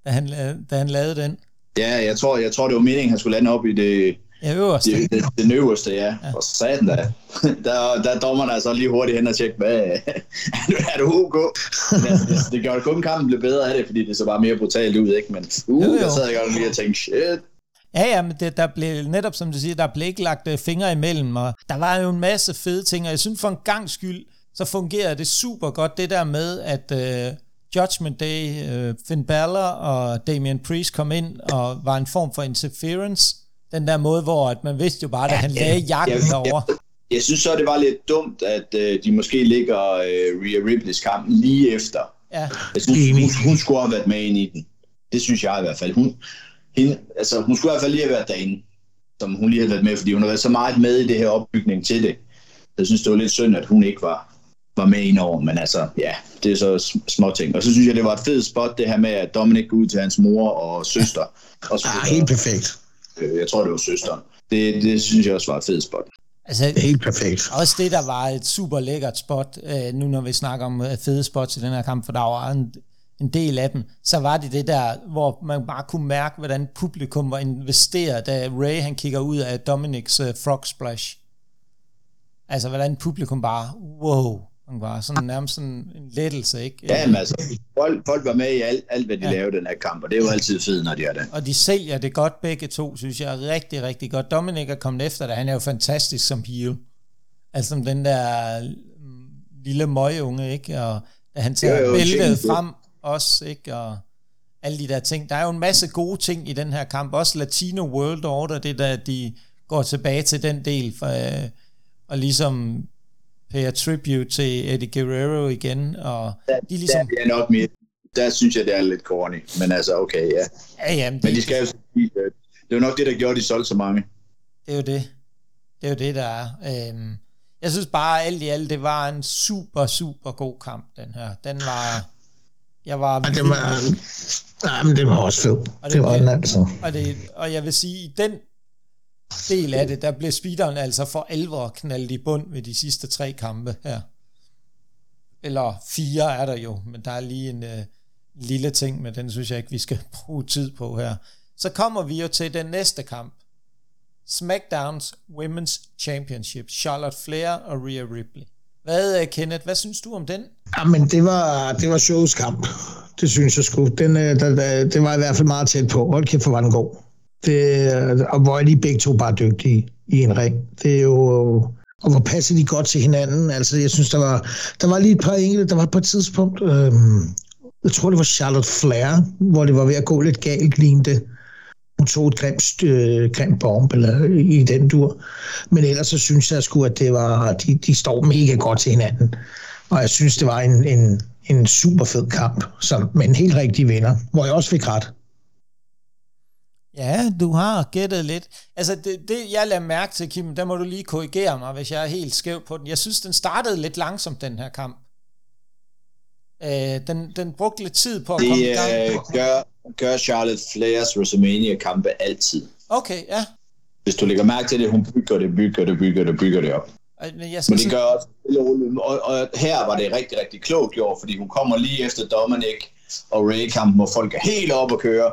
da han, da han lavede den. Ja, jeg tror, jeg tror det var meningen, at han skulle lande op i det, Ja, øverste. Det, det, det øverste, ja. ja. Og satan da. (laughs) Der, der dommer man altså lige hurtigt hen og tjekke, hvad, (laughs) er du OK? det, det, det gør kun kampen blev bedre af det, fordi det så bare mere brutalt ud, ikke? Men uh, jo, jo. der sad jeg godt lige og tænkte, shit. Ja, ja, men det, der blev netop, som du siger, der blev ikke lagt uh, fingre imellem, og der var jo en masse fede ting, og jeg synes for en gang skyld, så fungerede det super godt, det der med, at uh, Judgment Day, uh, Finn Balor og Damian Priest kom ind og var en form for interference, den der måde, hvor at man vidste jo bare, at ja, han lagde jakken ja, derovre. Jeg, jeg synes så, det var lidt dumt, at uh, de måske ligger uh, Rhea Ripley's kamp lige efter. Ja. Jeg synes, hun, hun skulle have været med ind i den. Det synes jeg i hvert fald. Hun, hende, altså, hun skulle i hvert fald lige have været derinde, som hun lige havde været med, fordi hun har været så meget med i det her opbygning til det. Jeg synes, det var lidt synd, at hun ikke var, var med ind over, men altså, ja, det er så små ting. Og så synes jeg, det var et fedt spot, det her med, at Dominic går ud til hans mor og søster. Og ja, helt perfekt. Øh, jeg tror, det var søsteren. Det, det synes jeg også var et fedt spot. Altså, det er helt perfekt. Også det, der var et super lækkert spot, øh, nu når vi snakker om øh, fede spots i den her kamp, for der var en, en del af dem, så var det det der, hvor man bare kunne mærke, hvordan publikum var investeret, da Ray han kigger ud af Dominics uh, frog splash. Altså, hvordan publikum bare, wow, man var sådan nærmest sådan en lettelse, ikke? Ja, men altså, folk, folk var med i alt, alt hvad de ja. lavede den her kamp, og det er jo altid fedt, når de er det. Og de sælger det godt begge to, synes jeg, rigtig, rigtig godt. Dominic er kommet efter det, han er jo fantastisk som heel. Altså som den der mm, lille møgeunge, ikke? Og da han tager bæltet frem også, ikke? Og alle de der ting. Der er jo en masse gode ting i den her kamp. Også Latino World Order, det der, de går tilbage til den del, for, øh, og ligesom pay tribute til Eddie Guerrero igen, og der, de ligesom... Der er nok mere, der synes jeg, det er lidt corny, men altså, okay, ja. ja jamen, men de skal jo det er jo nok det, der gjorde, de solgte så mange. Det er jo det. Det er jo det, der er. Øhm, jeg synes bare, alt i alt, det var en super, super god kamp, den her. Den var... Jeg var... Ja, det var... Nej, men det var også fedt. det, det var den altså. Og, det, og jeg vil sige, i den del af det, der blev speederen altså for alvor knaldt i bund ved de sidste tre kampe her. Eller fire er der jo, men der er lige en øh, lille ting, men den synes jeg ikke, vi skal (laughs) bruge tid på her. Så kommer vi jo til den næste kamp. SmackDowns Women's Championship. Charlotte Flair og Rhea Ripley. Hvad, øh, Kenneth, hvad synes du om den? Jamen, det var, det var shows kamp. Det synes jeg sgu. Den, øh, der, der, det var i hvert fald meget tæt på. Hold kæft, for var den god. Det, og hvor er de begge to bare dygtige i en ring. Det er jo... Og hvor passer de godt til hinanden. Altså, jeg synes, der var, der var lige et par enkelte, der var et tidspunkt, øhm, jeg tror, det var Charlotte Flair, hvor det var ved at gå lidt galt, lignende. hun tog et grimt, øh, grimt bomb eller, i den dur. Men ellers så synes jeg sgu, at det var, de, de står mega godt til hinanden. Og jeg synes, det var en, en, en super fed kamp, som, med en helt rigtig vinder, hvor jeg også fik ret. Ja, du har gættet lidt. Altså, det, det jeg lader mærke til, Kim, der må du lige korrigere mig, hvis jeg er helt skæv på den. Jeg synes, den startede lidt langsomt, den her kamp. Øh, den, den brugte lidt tid på at det, komme i gang. Det øh, gør, gør Charlotte Flairs WrestleMania-kampe altid. Okay, ja. Hvis du lægger mærke til det, hun bygger det, bygger det, bygger det, bygger det op. Men, jeg skal Men det gør også, og, og her var det rigtig, rigtig klogt gjort, fordi hun kommer lige efter Dominic og Ray-kampen, hvor folk er helt oppe at køre.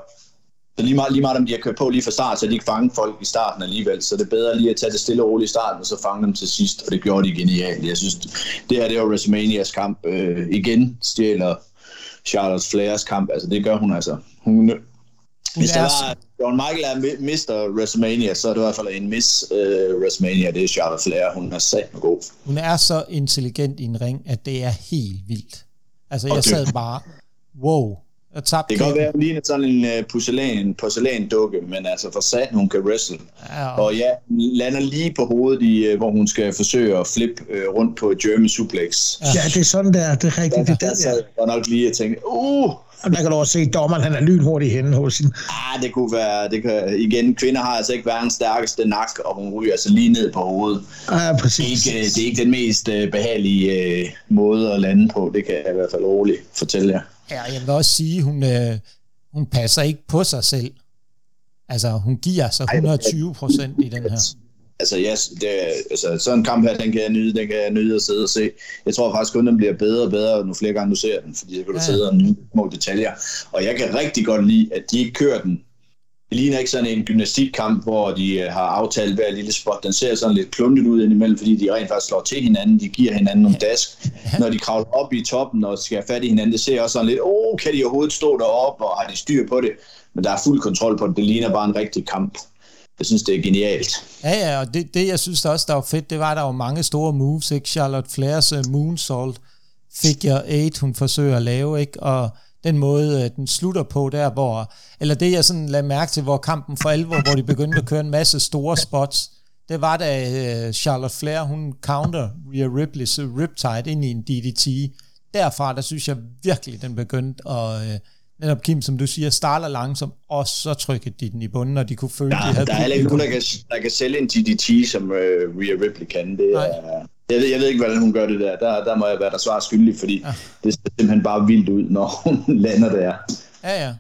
Så lige meget, lige meget om de har kørt på lige fra start, så de ikke fange folk i starten alligevel. Så det er bedre lige at tage det stille og roligt i starten, og så fange dem til sidst. Og det gjorde de genialt. Jeg synes, det her det var WrestleManias kamp. Øh, igen stjæler Charlotte Flairs kamp. Altså det gør hun altså. Hun, hvis der var John Michael er Mr. WrestleMania, så er det i hvert fald en Miss uh, WrestleMania. Det er Charlotte Flair. Hun er sat med god. Hun er så intelligent i en ring, at det er helt vildt. Altså, jeg sad bare, wow, og det kan godt være, at hun ligner sådan en uh, porcelæn, porcelæn-dukke, men altså for sat, hun kan wrestle. Ja, og... og ja, lander lige på hovedet, i, uh, hvor hun skal forsøge at flippe uh, rundt på German suplex. Ja, det er sådan der, det er rigtigt. Ja, det der, der, der nok lige at tænke, uh, og der kan du også se, at dommeren han er lynhurtig henne hos sin. Ah, det kunne være, det kan, igen, kvinder har altså ikke verdens stærkeste nak, og hun ryger altså lige ned på hovedet. Ja, præcis. Det er ikke, det er ikke den mest behagelige uh, måde at lande på, det kan jeg i hvert fald roligt fortælle jer. Ja, jeg vil også sige, hun, øh, hun passer ikke på sig selv. Altså, hun giver sig 120 procent i den her. Altså, yes, det, altså, sådan en kamp her, den kan jeg nyde, den kan jeg nyde at sidde og se. Jeg tror faktisk kun, den bliver bedre og bedre, nu flere gange du ser den, fordi så kan du ja. sidde og nyde små detaljer. Og jeg kan rigtig godt lide, at de ikke kører den det ligner ikke sådan en gymnastikkamp, hvor de øh, har aftalt hver lille spot. Den ser sådan lidt kluntet ud indimellem, fordi de rent faktisk slår til hinanden. De giver hinanden nogle dask. Når de kravler op i toppen og skal have fat i hinanden, det ser også sådan lidt, åh, oh, kan de overhovedet stå deroppe, og har de styr på det? Men der er fuld kontrol på det. Det ligner bare en rigtig kamp. Jeg synes, det er genialt. Ja, ja, og det, det jeg synes også, der var fedt, det var, at der var mange store moves, ikke? Charlotte Flairs uh, moonsault, figure 8, hun forsøger at lave, ikke? Og den måde, øh, den slutter på der, hvor, eller det jeg sådan lagde mærke til, hvor kampen for alvor, hvor de begyndte at køre en masse store spots, det var da øh, Charlotte Flair, hun counter Rhea Ripley's Riptide ind i en DDT. Derfra, der synes jeg virkelig, den begyndte at, øh, netop Kim, som du siger, starter langsomt, og så trykkede de den i bunden, og de kunne føle, der, de havde... Der er ikke nogen, der kan, der kan sælge en DDT, som uh, Rhea Ripley kan. Det er, jeg ved, jeg ved ikke, hvordan hun gør det der. Der, der må jeg være der svar skyldig, fordi ja. det ser simpelthen bare vildt ud, når hun (laughs) lander der. Ja, ja.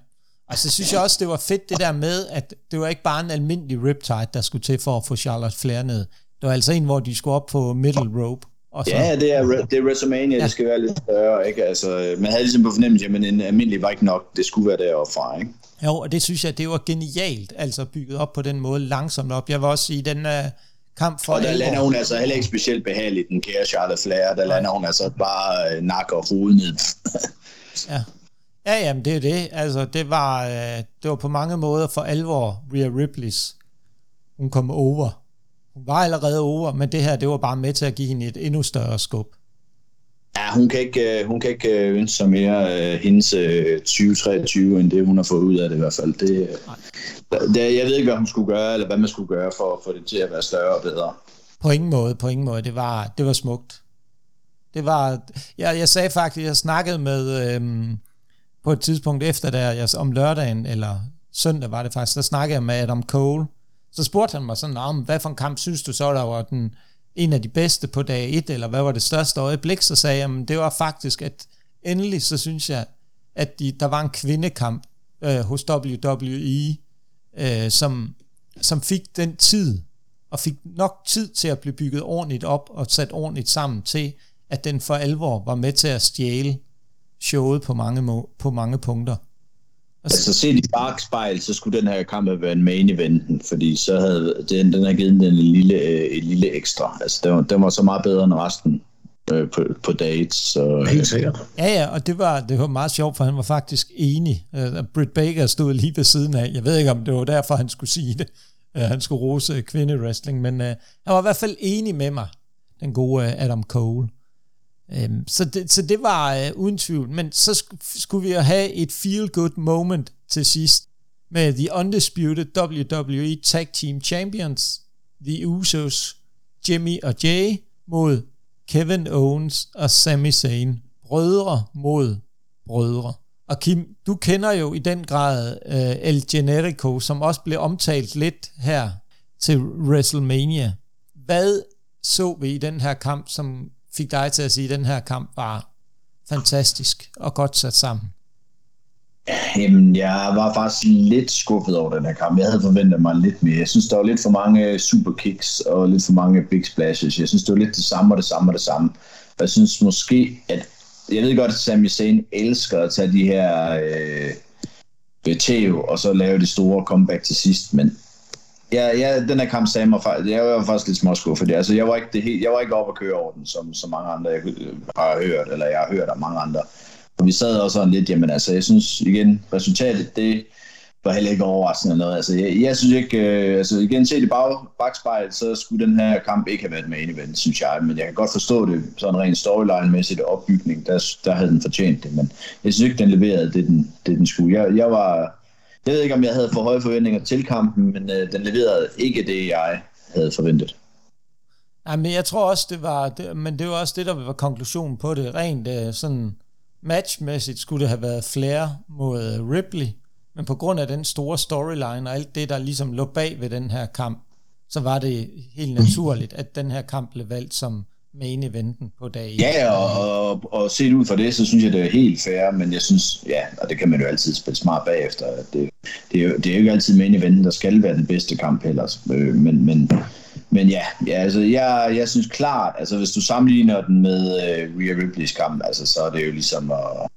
Altså, synes jeg også, det var fedt det der med, at det var ikke bare en almindelig Riptide, der skulle til for at få Charlotte Flair ned. Det var altså en, hvor de skulle op på middle rope. Og så, ja, det er, det er WrestleMania, ja. det skal være lidt større, ikke? Altså, man havde ligesom på fornemmelse, men en almindelig var ikke nok, det skulle være deroppe fra, ikke? Jo, og det synes jeg, det var genialt, altså bygget op på den måde, langsomt op. Jeg vil også sige, den uh, kamp for... Og der lander hun altså heller ikke specielt behageligt, den kære Charlotte Flair, der lander hun altså bare nakker og hovedet ned. (laughs) ja. Ja, jamen det er det. Altså, det var, uh, det var på mange måder for alvor Rhea Ripley's. Hun kom over hun var allerede over, men det her, det var bare med til at give hende et endnu større skub. Ja, hun kan ikke, øh, hun kan ikke øh, ønske sig mere uh, hendes uh, 2023, end det hun har fået ud af det i hvert fald. Det, det, jeg ved ikke, hvad hun skulle gøre, eller hvad man skulle gøre for at få det til at være større og bedre. På ingen måde, på ingen måde. Det var, det var smukt. Det var, jeg, jeg sagde faktisk, jeg snakkede med, øhm, på et tidspunkt efter der, jeg, om lørdagen, eller søndag var det faktisk, der snakkede jeg med Adam Cole, så spurgte han mig sådan, om hvad for en kamp synes du så, der var den, en af de bedste på dag 1, eller hvad var det største øjeblik? Så sagde jeg, det var faktisk, at endelig så synes jeg, at de, der var en kvindekamp øh, hos WWE, øh, som, som fik den tid, og fik nok tid til at blive bygget ordentligt op og sat ordentligt sammen til, at den for alvor var med til at stjæle showet på mange, på mange punkter. Altså set i bagspejl, så skulle den her kamp have været en main event, fordi så havde den, den har givet den en lille, øh, en lille ekstra. Altså den var, den var så meget bedre end resten øh, på, på dates. Så, Helt sikkert. Ja, ja, og det var, det var meget sjovt, for han var faktisk enig. Uh, Britt Baker stod lige ved siden af. Jeg ved ikke, om det var derfor, han skulle sige det. Uh, han skulle rose kvindewrestling, men uh, han var i hvert fald enig med mig, den gode uh, Adam Cole. Øhm, så, det, så det var øh, uden tvivl. Men så sk- skulle vi jo have et feel-good moment til sidst med The Undisputed WWE Tag Team Champions, The Usos, Jimmy og Jay mod Kevin Owens og Sami Zayn. Brødre mod brødre. Og Kim, du kender jo i den grad øh, El Generico, som også blev omtalt lidt her til WrestleMania. Hvad så vi i den her kamp, som fik dig til at sige, at den her kamp var fantastisk og godt sat sammen? Jamen, jeg var faktisk lidt skuffet over den her kamp. Jeg havde forventet mig lidt mere. Jeg synes, der var lidt for mange øh, superkicks og lidt for mange big splashes. Jeg synes, det var lidt det samme og det samme og det samme. Og jeg synes måske, at jeg ved godt, at Sami Zayn elsker at tage de her øh, øh tæv og så lave det store comeback til sidst, men Ja, ja, den her kamp sagde mig faktisk, jeg var faktisk lidt småskuffet. Altså, jeg var ikke, det helt, jeg var ikke oppe at køre over den, som, som mange andre jeg øh, har hørt, eller jeg har hørt af mange andre. Og vi sad også sådan lidt, jamen altså, jeg synes igen, resultatet, det var heller ikke overraskende eller noget. Altså, jeg, jeg synes ikke, øh, altså igen set i bag, bagspejlet, så skulle den her kamp ikke have været med event, synes jeg. Men jeg kan godt forstå det, sådan rent storyline-mæssigt opbygning, der, der havde den fortjent det. Men jeg synes ikke, den leverede det, den, det, den skulle. Jeg, jeg var jeg ved ikke, om jeg havde for høje forventninger til kampen, men øh, den leverede ikke det, jeg havde forventet. Ja, men jeg tror også, det var, det, men det var også det, der var konklusionen på det. Rent øh, sådan matchmæssigt skulle det have været Flair mod øh, Ripley, men på grund af den store storyline og alt det, der ligesom lå bag ved den her kamp, så var det helt naturligt, at den her kamp blev valgt som main eventen på dag Ja, og, og, og set ud fra det, så synes jeg, det er helt fair, men jeg synes, ja, og det kan man jo altid spille smart bagefter, det, det, er, jo, det er jo ikke altid main eventen, der skal være den bedste kamp heller, øh, men, men, men ja, ja altså, jeg, jeg synes klart, altså hvis du sammenligner den med øh, Rhea Ripley's kamp, altså, så er det jo ligesom at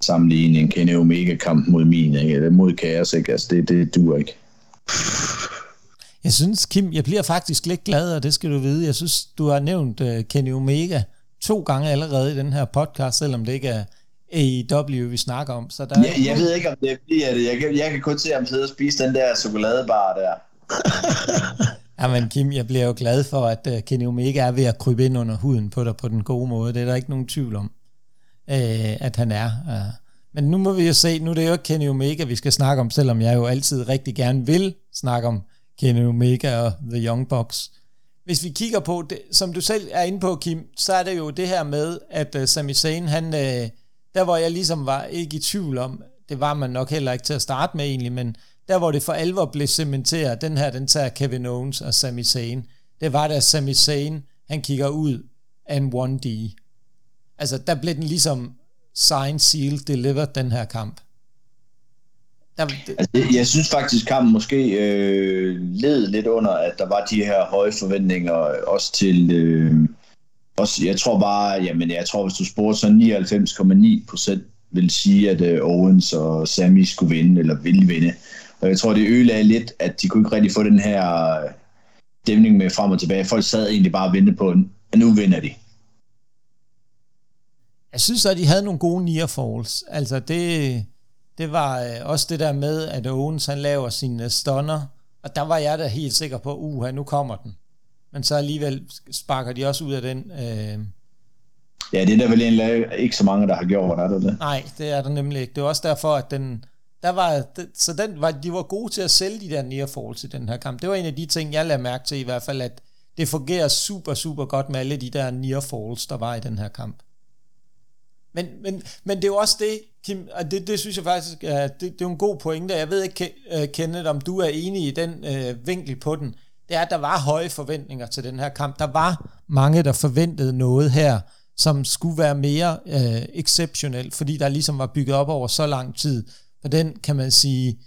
sammenligne en Kenny Omega-kamp mod min, ikke? mod Kaos, ikke? Altså, det, det duer ikke. Jeg synes, Kim, jeg bliver faktisk lidt glad, og det skal du vide. Jeg synes, du har nævnt uh, Kenny Omega to gange allerede i den her podcast, selvom det ikke er AEW, vi snakker om. Så der ja, jeg ved ikke, om det er fordi, at jeg kan, jeg kan kun se ham sidde og spise den der chokoladebar der. (laughs) (laughs) ja, men Kim, jeg bliver jo glad for, at uh, Kenny Omega er ved at krybe ind under huden på dig på den gode måde. Det er der ikke nogen tvivl om, uh, at han er. Uh. Men nu må vi jo se, nu er det jo ikke Kenny Omega, vi skal snakke om, selvom jeg jo altid rigtig gerne vil snakke om Kenny Omega og The Young Bucks. Hvis vi kigger på det, som du selv er inde på, Kim, så er det jo det her med, at uh, Sami Zayn, han, uh, der hvor jeg ligesom var ikke i tvivl om, det var man nok heller ikke til at starte med egentlig, men der hvor det for alvor blev cementeret, den her, den tager Kevin Owens og Sami Zayn, det var da Sami Zayn, han kigger ud af en 1D. Altså, der blev den ligesom sign, seal, delivered, den her kamp. Der, det, altså, jeg synes faktisk, kampen måske øh, led lidt under, at der var de her høje forventninger, øh, også til... Øh, også, jeg tror bare, jamen jeg tror, hvis du spurgte så 99,9 procent vil sige, at uh, Owens og Sammy skulle vinde, eller ville vinde. Og jeg tror, det ødelagde lidt, at de kunne ikke rigtig få den her øh, dæmning med frem og tilbage. Folk sad egentlig bare og ventede på, at nu vinder de. Jeg synes, at de havde nogle gode near falls. Altså det, det var øh, også det der med, at Owens han laver sine stunner, og der var jeg da helt sikker på, uha, nu kommer den. Men så alligevel sparker de også ud af den. Øh... Ja, det er der vel egentlig ikke så mange, der har gjort, er det det? Nej, det er der nemlig ikke. Det var også derfor, at den, der var, så den var, de var gode til at sælge de der near falls i den her kamp. Det var en af de ting, jeg lagde mærke til i hvert fald, at det fungerer super, super godt med alle de der near falls, der var i den her kamp. Men, men, men det er jo også det, Kim, og det, det synes jeg faktisk, er, det, det er en god pointe. Jeg ved ikke, øh, Kenneth, om du er enig i den øh, vinkel på den. Det er, at der var høje forventninger til den her kamp. Der var mange, der forventede noget her, som skulle være mere øh, exceptionelt, fordi der ligesom var bygget op over så lang tid. For den, kan man sige,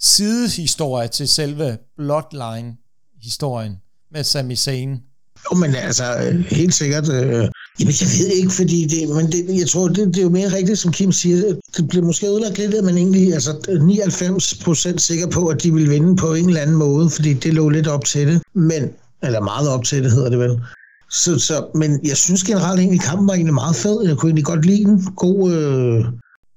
sidehistorie til selve Bloodline-historien med Sami Zayn. Jo, men altså, øh, helt sikkert. Øh, jamen, jeg ved ikke, fordi det, men det, jeg tror, det, det er jo mere rigtigt, som Kim siger. Det bliver måske udlagt lidt, at man egentlig altså 99 procent sikker på, at de vil vinde på en eller anden måde, fordi det lå lidt op til det. Men, eller meget op til det, hedder det vel. Så, så, men jeg synes generelt egentlig, kampen var egentlig meget fed. Jeg kunne egentlig godt lide den. God, øh,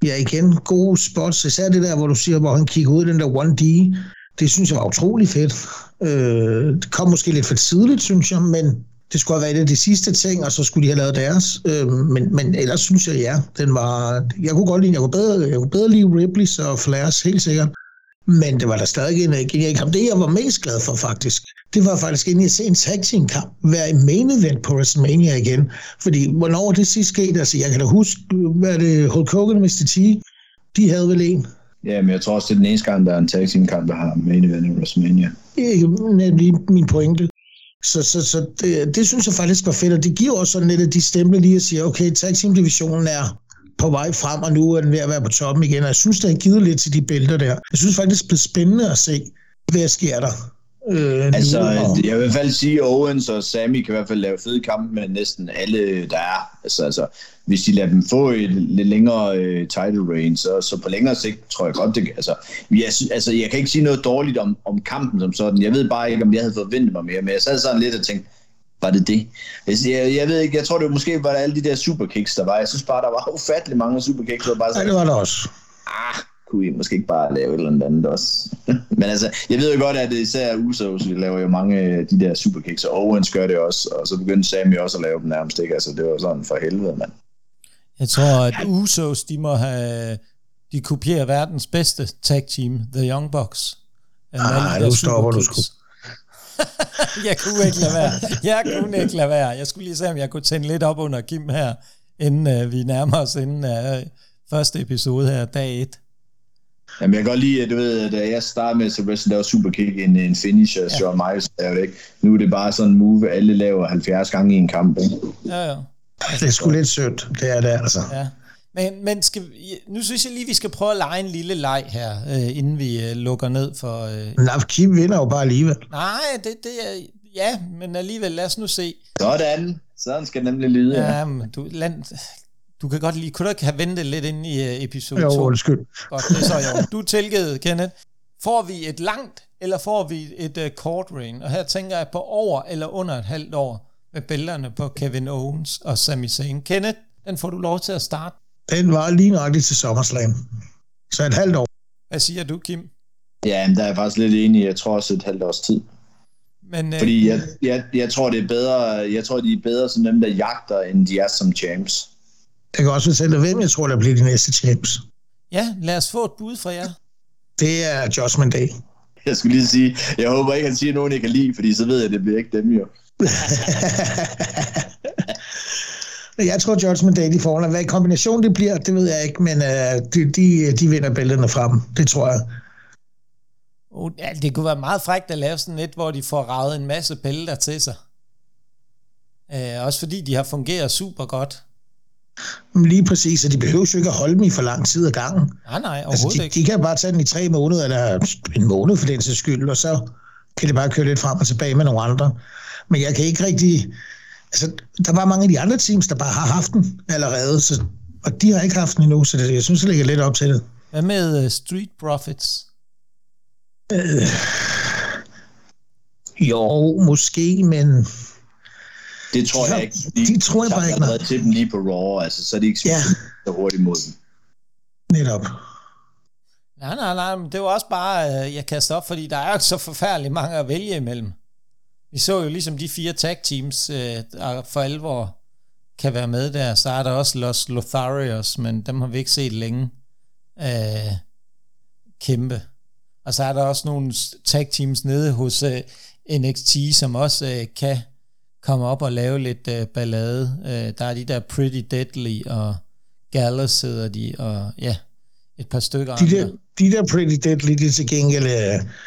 ja igen, gode spots. Især det der, hvor du siger, hvor han kigger ud i den der 1D. Det synes jeg var utrolig fedt. Øh, det kom måske lidt for tidligt, synes jeg, men det skulle have været et af de sidste ting, og så skulle de have lavet deres. Øh, men, men ellers synes jeg, ja, den var... Jeg kunne godt lide, jeg kunne bedre, jeg kunne bedre lide Ripley's og Flairs, helt sikkert. Men det var der stadig en genial kamp. Det, jeg var mest glad for, faktisk, det var faktisk egentlig at se en tag team kamp være i main event på WrestleMania igen. Fordi hvornår det sidst skete, altså jeg kan da huske, hvad det, Hulk Hogan og Mr. T, de havde vel en. Ja, men jeg tror også, det er den eneste gang, der er en tag team kamp, der har main event i WrestleMania. Det er nemlig min pointe. Så, så, så det, det, synes jeg faktisk var fedt, og det giver også sådan lidt af de stemple lige at sige, okay, tag divisionen er på vej frem, og nu er den ved at være på toppen igen. Og jeg synes, det har givet lidt til de bælter der. Jeg synes faktisk, det bliver spændende at se, hvad sker der. Øh, altså, jeg vil i hvert fald sige, at Owens og Sammy kan i hvert fald lave fede kampe med næsten alle, der er. Altså, altså hvis de lader dem få et lidt længere uh, title reign, så, så på længere sigt tror jeg godt, det altså jeg, altså, jeg kan ikke sige noget dårligt om, om kampen som sådan. Jeg ved bare ikke, om jeg havde forventet mig mere, men jeg sad sådan lidt og tænkte, var det det? Jeg, jeg ved ikke, jeg tror det måske var det alle de der superkicks, der var. Jeg synes bare, der var ufattelig mange superkicks. Der bare sådan, ja, det var der også. Ah, kunne I måske ikke bare lave et eller andet også? (laughs) Men altså, jeg ved jo godt, at især Usos laver jo mange af de der superkicks, og Owens gør det også, og så begyndte Sammy også at lave dem nærmest, ikke? Altså, det var sådan for helvede, mand. Jeg tror, at Usos, de må have, de kopierer verdens bedste tag team, The Young Bucks. Ah, nu stopper du sgu. (laughs) jeg kunne ikke lade være. Jeg kunne ikke lade være. Jeg skulle lige se, om jeg kunne tænde lidt op under Kim her, inden uh, vi nærmer os inden uh, første episode her, dag 1. Jamen, jeg kan godt lide, at du ved, da jeg startede med at der var super kick en, en finisher, ja. Shawn Michaels lavede ikke. Nu er det bare sådan en move, alle laver 70 gange i en kamp, ikke? Ja, ja. Det er sgu lidt sødt, det er det altså. Ja. Men, men skal, nu synes jeg lige, vi skal prøve at lege en lille leg her, øh, inden vi øh, lukker ned for... Øh... Nej, Kim vinder jo bare alligevel. Nej, det, det er... Ja, men alligevel, lad os nu se. Sådan, sådan skal det nemlig lyde. Ja, men du, land, du kan godt lige... Kunne du ikke have ventet lidt ind i uh, episode 2? Jo, undskyld. Godt, det er så jo. Du er tilgivet, Kenneth. Får vi et langt, eller får vi et uh, kort reign? Og her tænker jeg på over eller under et halvt år med bælterne på Kevin Owens og Sami Zayn. Kenneth, den får du lov til at starte. Den var lige nøjagtigt til SummerSlam. Så et halvt år. Hvad siger du, Kim? Ja, der er jeg faktisk lidt enig. Jeg tror også et halvt års tid. Men, øh, Fordi jeg, jeg, jeg, tror, det er bedre, jeg tror, de er bedre som dem, der jagter, end de er som champs. Jeg kan også fortælle hvem jeg tror, der bliver de næste champs. Ja, lad os få et bud fra jer. Det er Judgment Day. Jeg skulle lige sige, jeg håber ikke, han siger nogen, jeg kan lide, fordi så ved jeg, at det bliver ikke dem jo. (laughs) Jeg tror, Judgment Day, de får Hvad i kombination det bliver, det ved jeg ikke, men uh, de, de, de vinder bælterne frem. Det tror jeg. Uh, ja, det kunne være meget frækt at lave sådan et, hvor de får ravet en masse bælter til sig. Uh, også fordi de har fungeret super godt. Lige præcis, og de behøver jo ikke at holde dem i for lang tid ad gangen. Nej, nej, altså, overhovedet de, ikke. de kan bare tage den i tre måneder, eller en måned for den sags skyld, og så kan det bare køre lidt frem og tilbage med nogle andre. Men jeg kan ikke rigtig... Altså, der var mange af de andre teams, der bare har haft den allerede, så, og de har ikke haft den endnu, så det, jeg synes, det ligger lidt op til det. Hvad med uh, Street Profits? Øh, jo, måske, men Det tror De jeg ikke. de tror jeg bare ikke, har til dem lige på Raw, altså, så er de ikke Ja. så hurtigt mod dem. netop. Nej, nej, nej, men det var også bare, øh, jeg kaster op, fordi der er jo så forfærdeligt mange at vælge imellem. Vi så jo ligesom de fire tag teams, øh, der for alvor kan være med der. Så er der også Los Lotharios, men dem har vi ikke set længe øh, kæmpe. Og så er der også nogle tag teams nede hos øh, NXT, som også øh, kan komme op og lave lidt øh, ballade. Øh, der er de der Pretty Deadly og Gallus sidder de, og ja, et par stykker De andre. der, de der Pretty Deadly, de til gengæld, øh,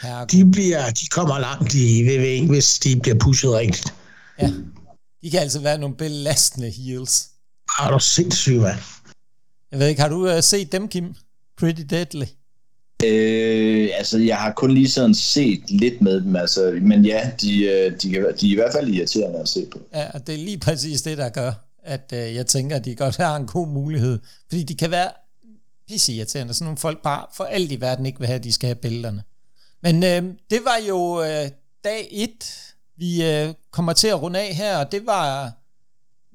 Herregud. de, bliver, de kommer langt i VV, hvis de bliver pushet rigtigt. Ja. De kan altså være nogle belastende heels. Har du sindssygt, mand. Jeg ved ikke, har du uh, set dem, Kim? Pretty Deadly. Øh, altså, jeg har kun lige sådan set lidt med dem, altså, men ja, de, øh, de, kan- de er i hvert fald irriterende at se på. Ja, og det er lige præcis det, der gør, at øh, jeg tænker, at de godt (laughs) har en god mulighed. Fordi de kan være pisse irriterende. Sådan nogle folk bare for alt i verden ikke vil have, at de skal have billederne. Men øh, det var jo øh, dag 1, vi øh, kommer til at runde af her, og det var,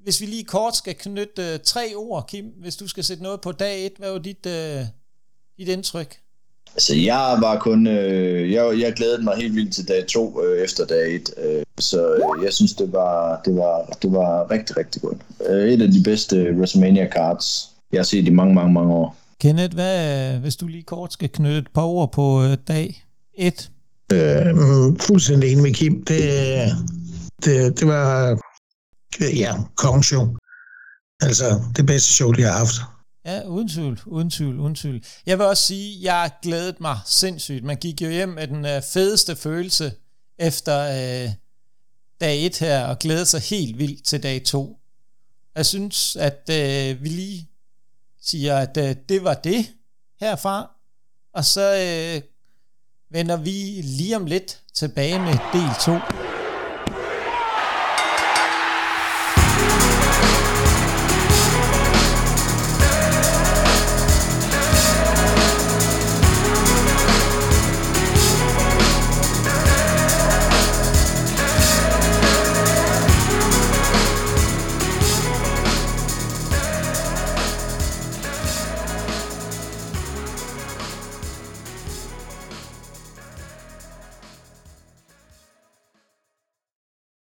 hvis vi lige kort skal knytte øh, tre ord, Kim, hvis du skal sætte noget på dag 1, hvad var dit, øh, dit indtryk? Altså, jeg var kun... Øh, jeg, jeg glædede mig helt vildt til dag to øh, efter dag et, øh, så øh, jeg synes, det var, det, var, det var rigtig, rigtig godt. Øh, et af de bedste WrestleMania cards, jeg har set i mange, mange, mange år. Kenneth, hvad, hvis du lige kort skal knytte et par ord på øh, dag 1? Øh, fuldstændig enig med Kim. Det, det, det var, ja, kongeshow. Altså, det bedste show, de har haft. Ja, uden tvivl, uden tvivl, uden tvivl. Jeg vil også sige, jeg glædede mig sindssygt. Man gik jo hjem med den øh, fedeste følelse efter øh, dag 1 her, og glædede sig helt vildt til dag 2. Jeg synes, at øh, vi lige siger, at øh, det var det herfra, og så øh, vender vi lige om lidt tilbage med del 2.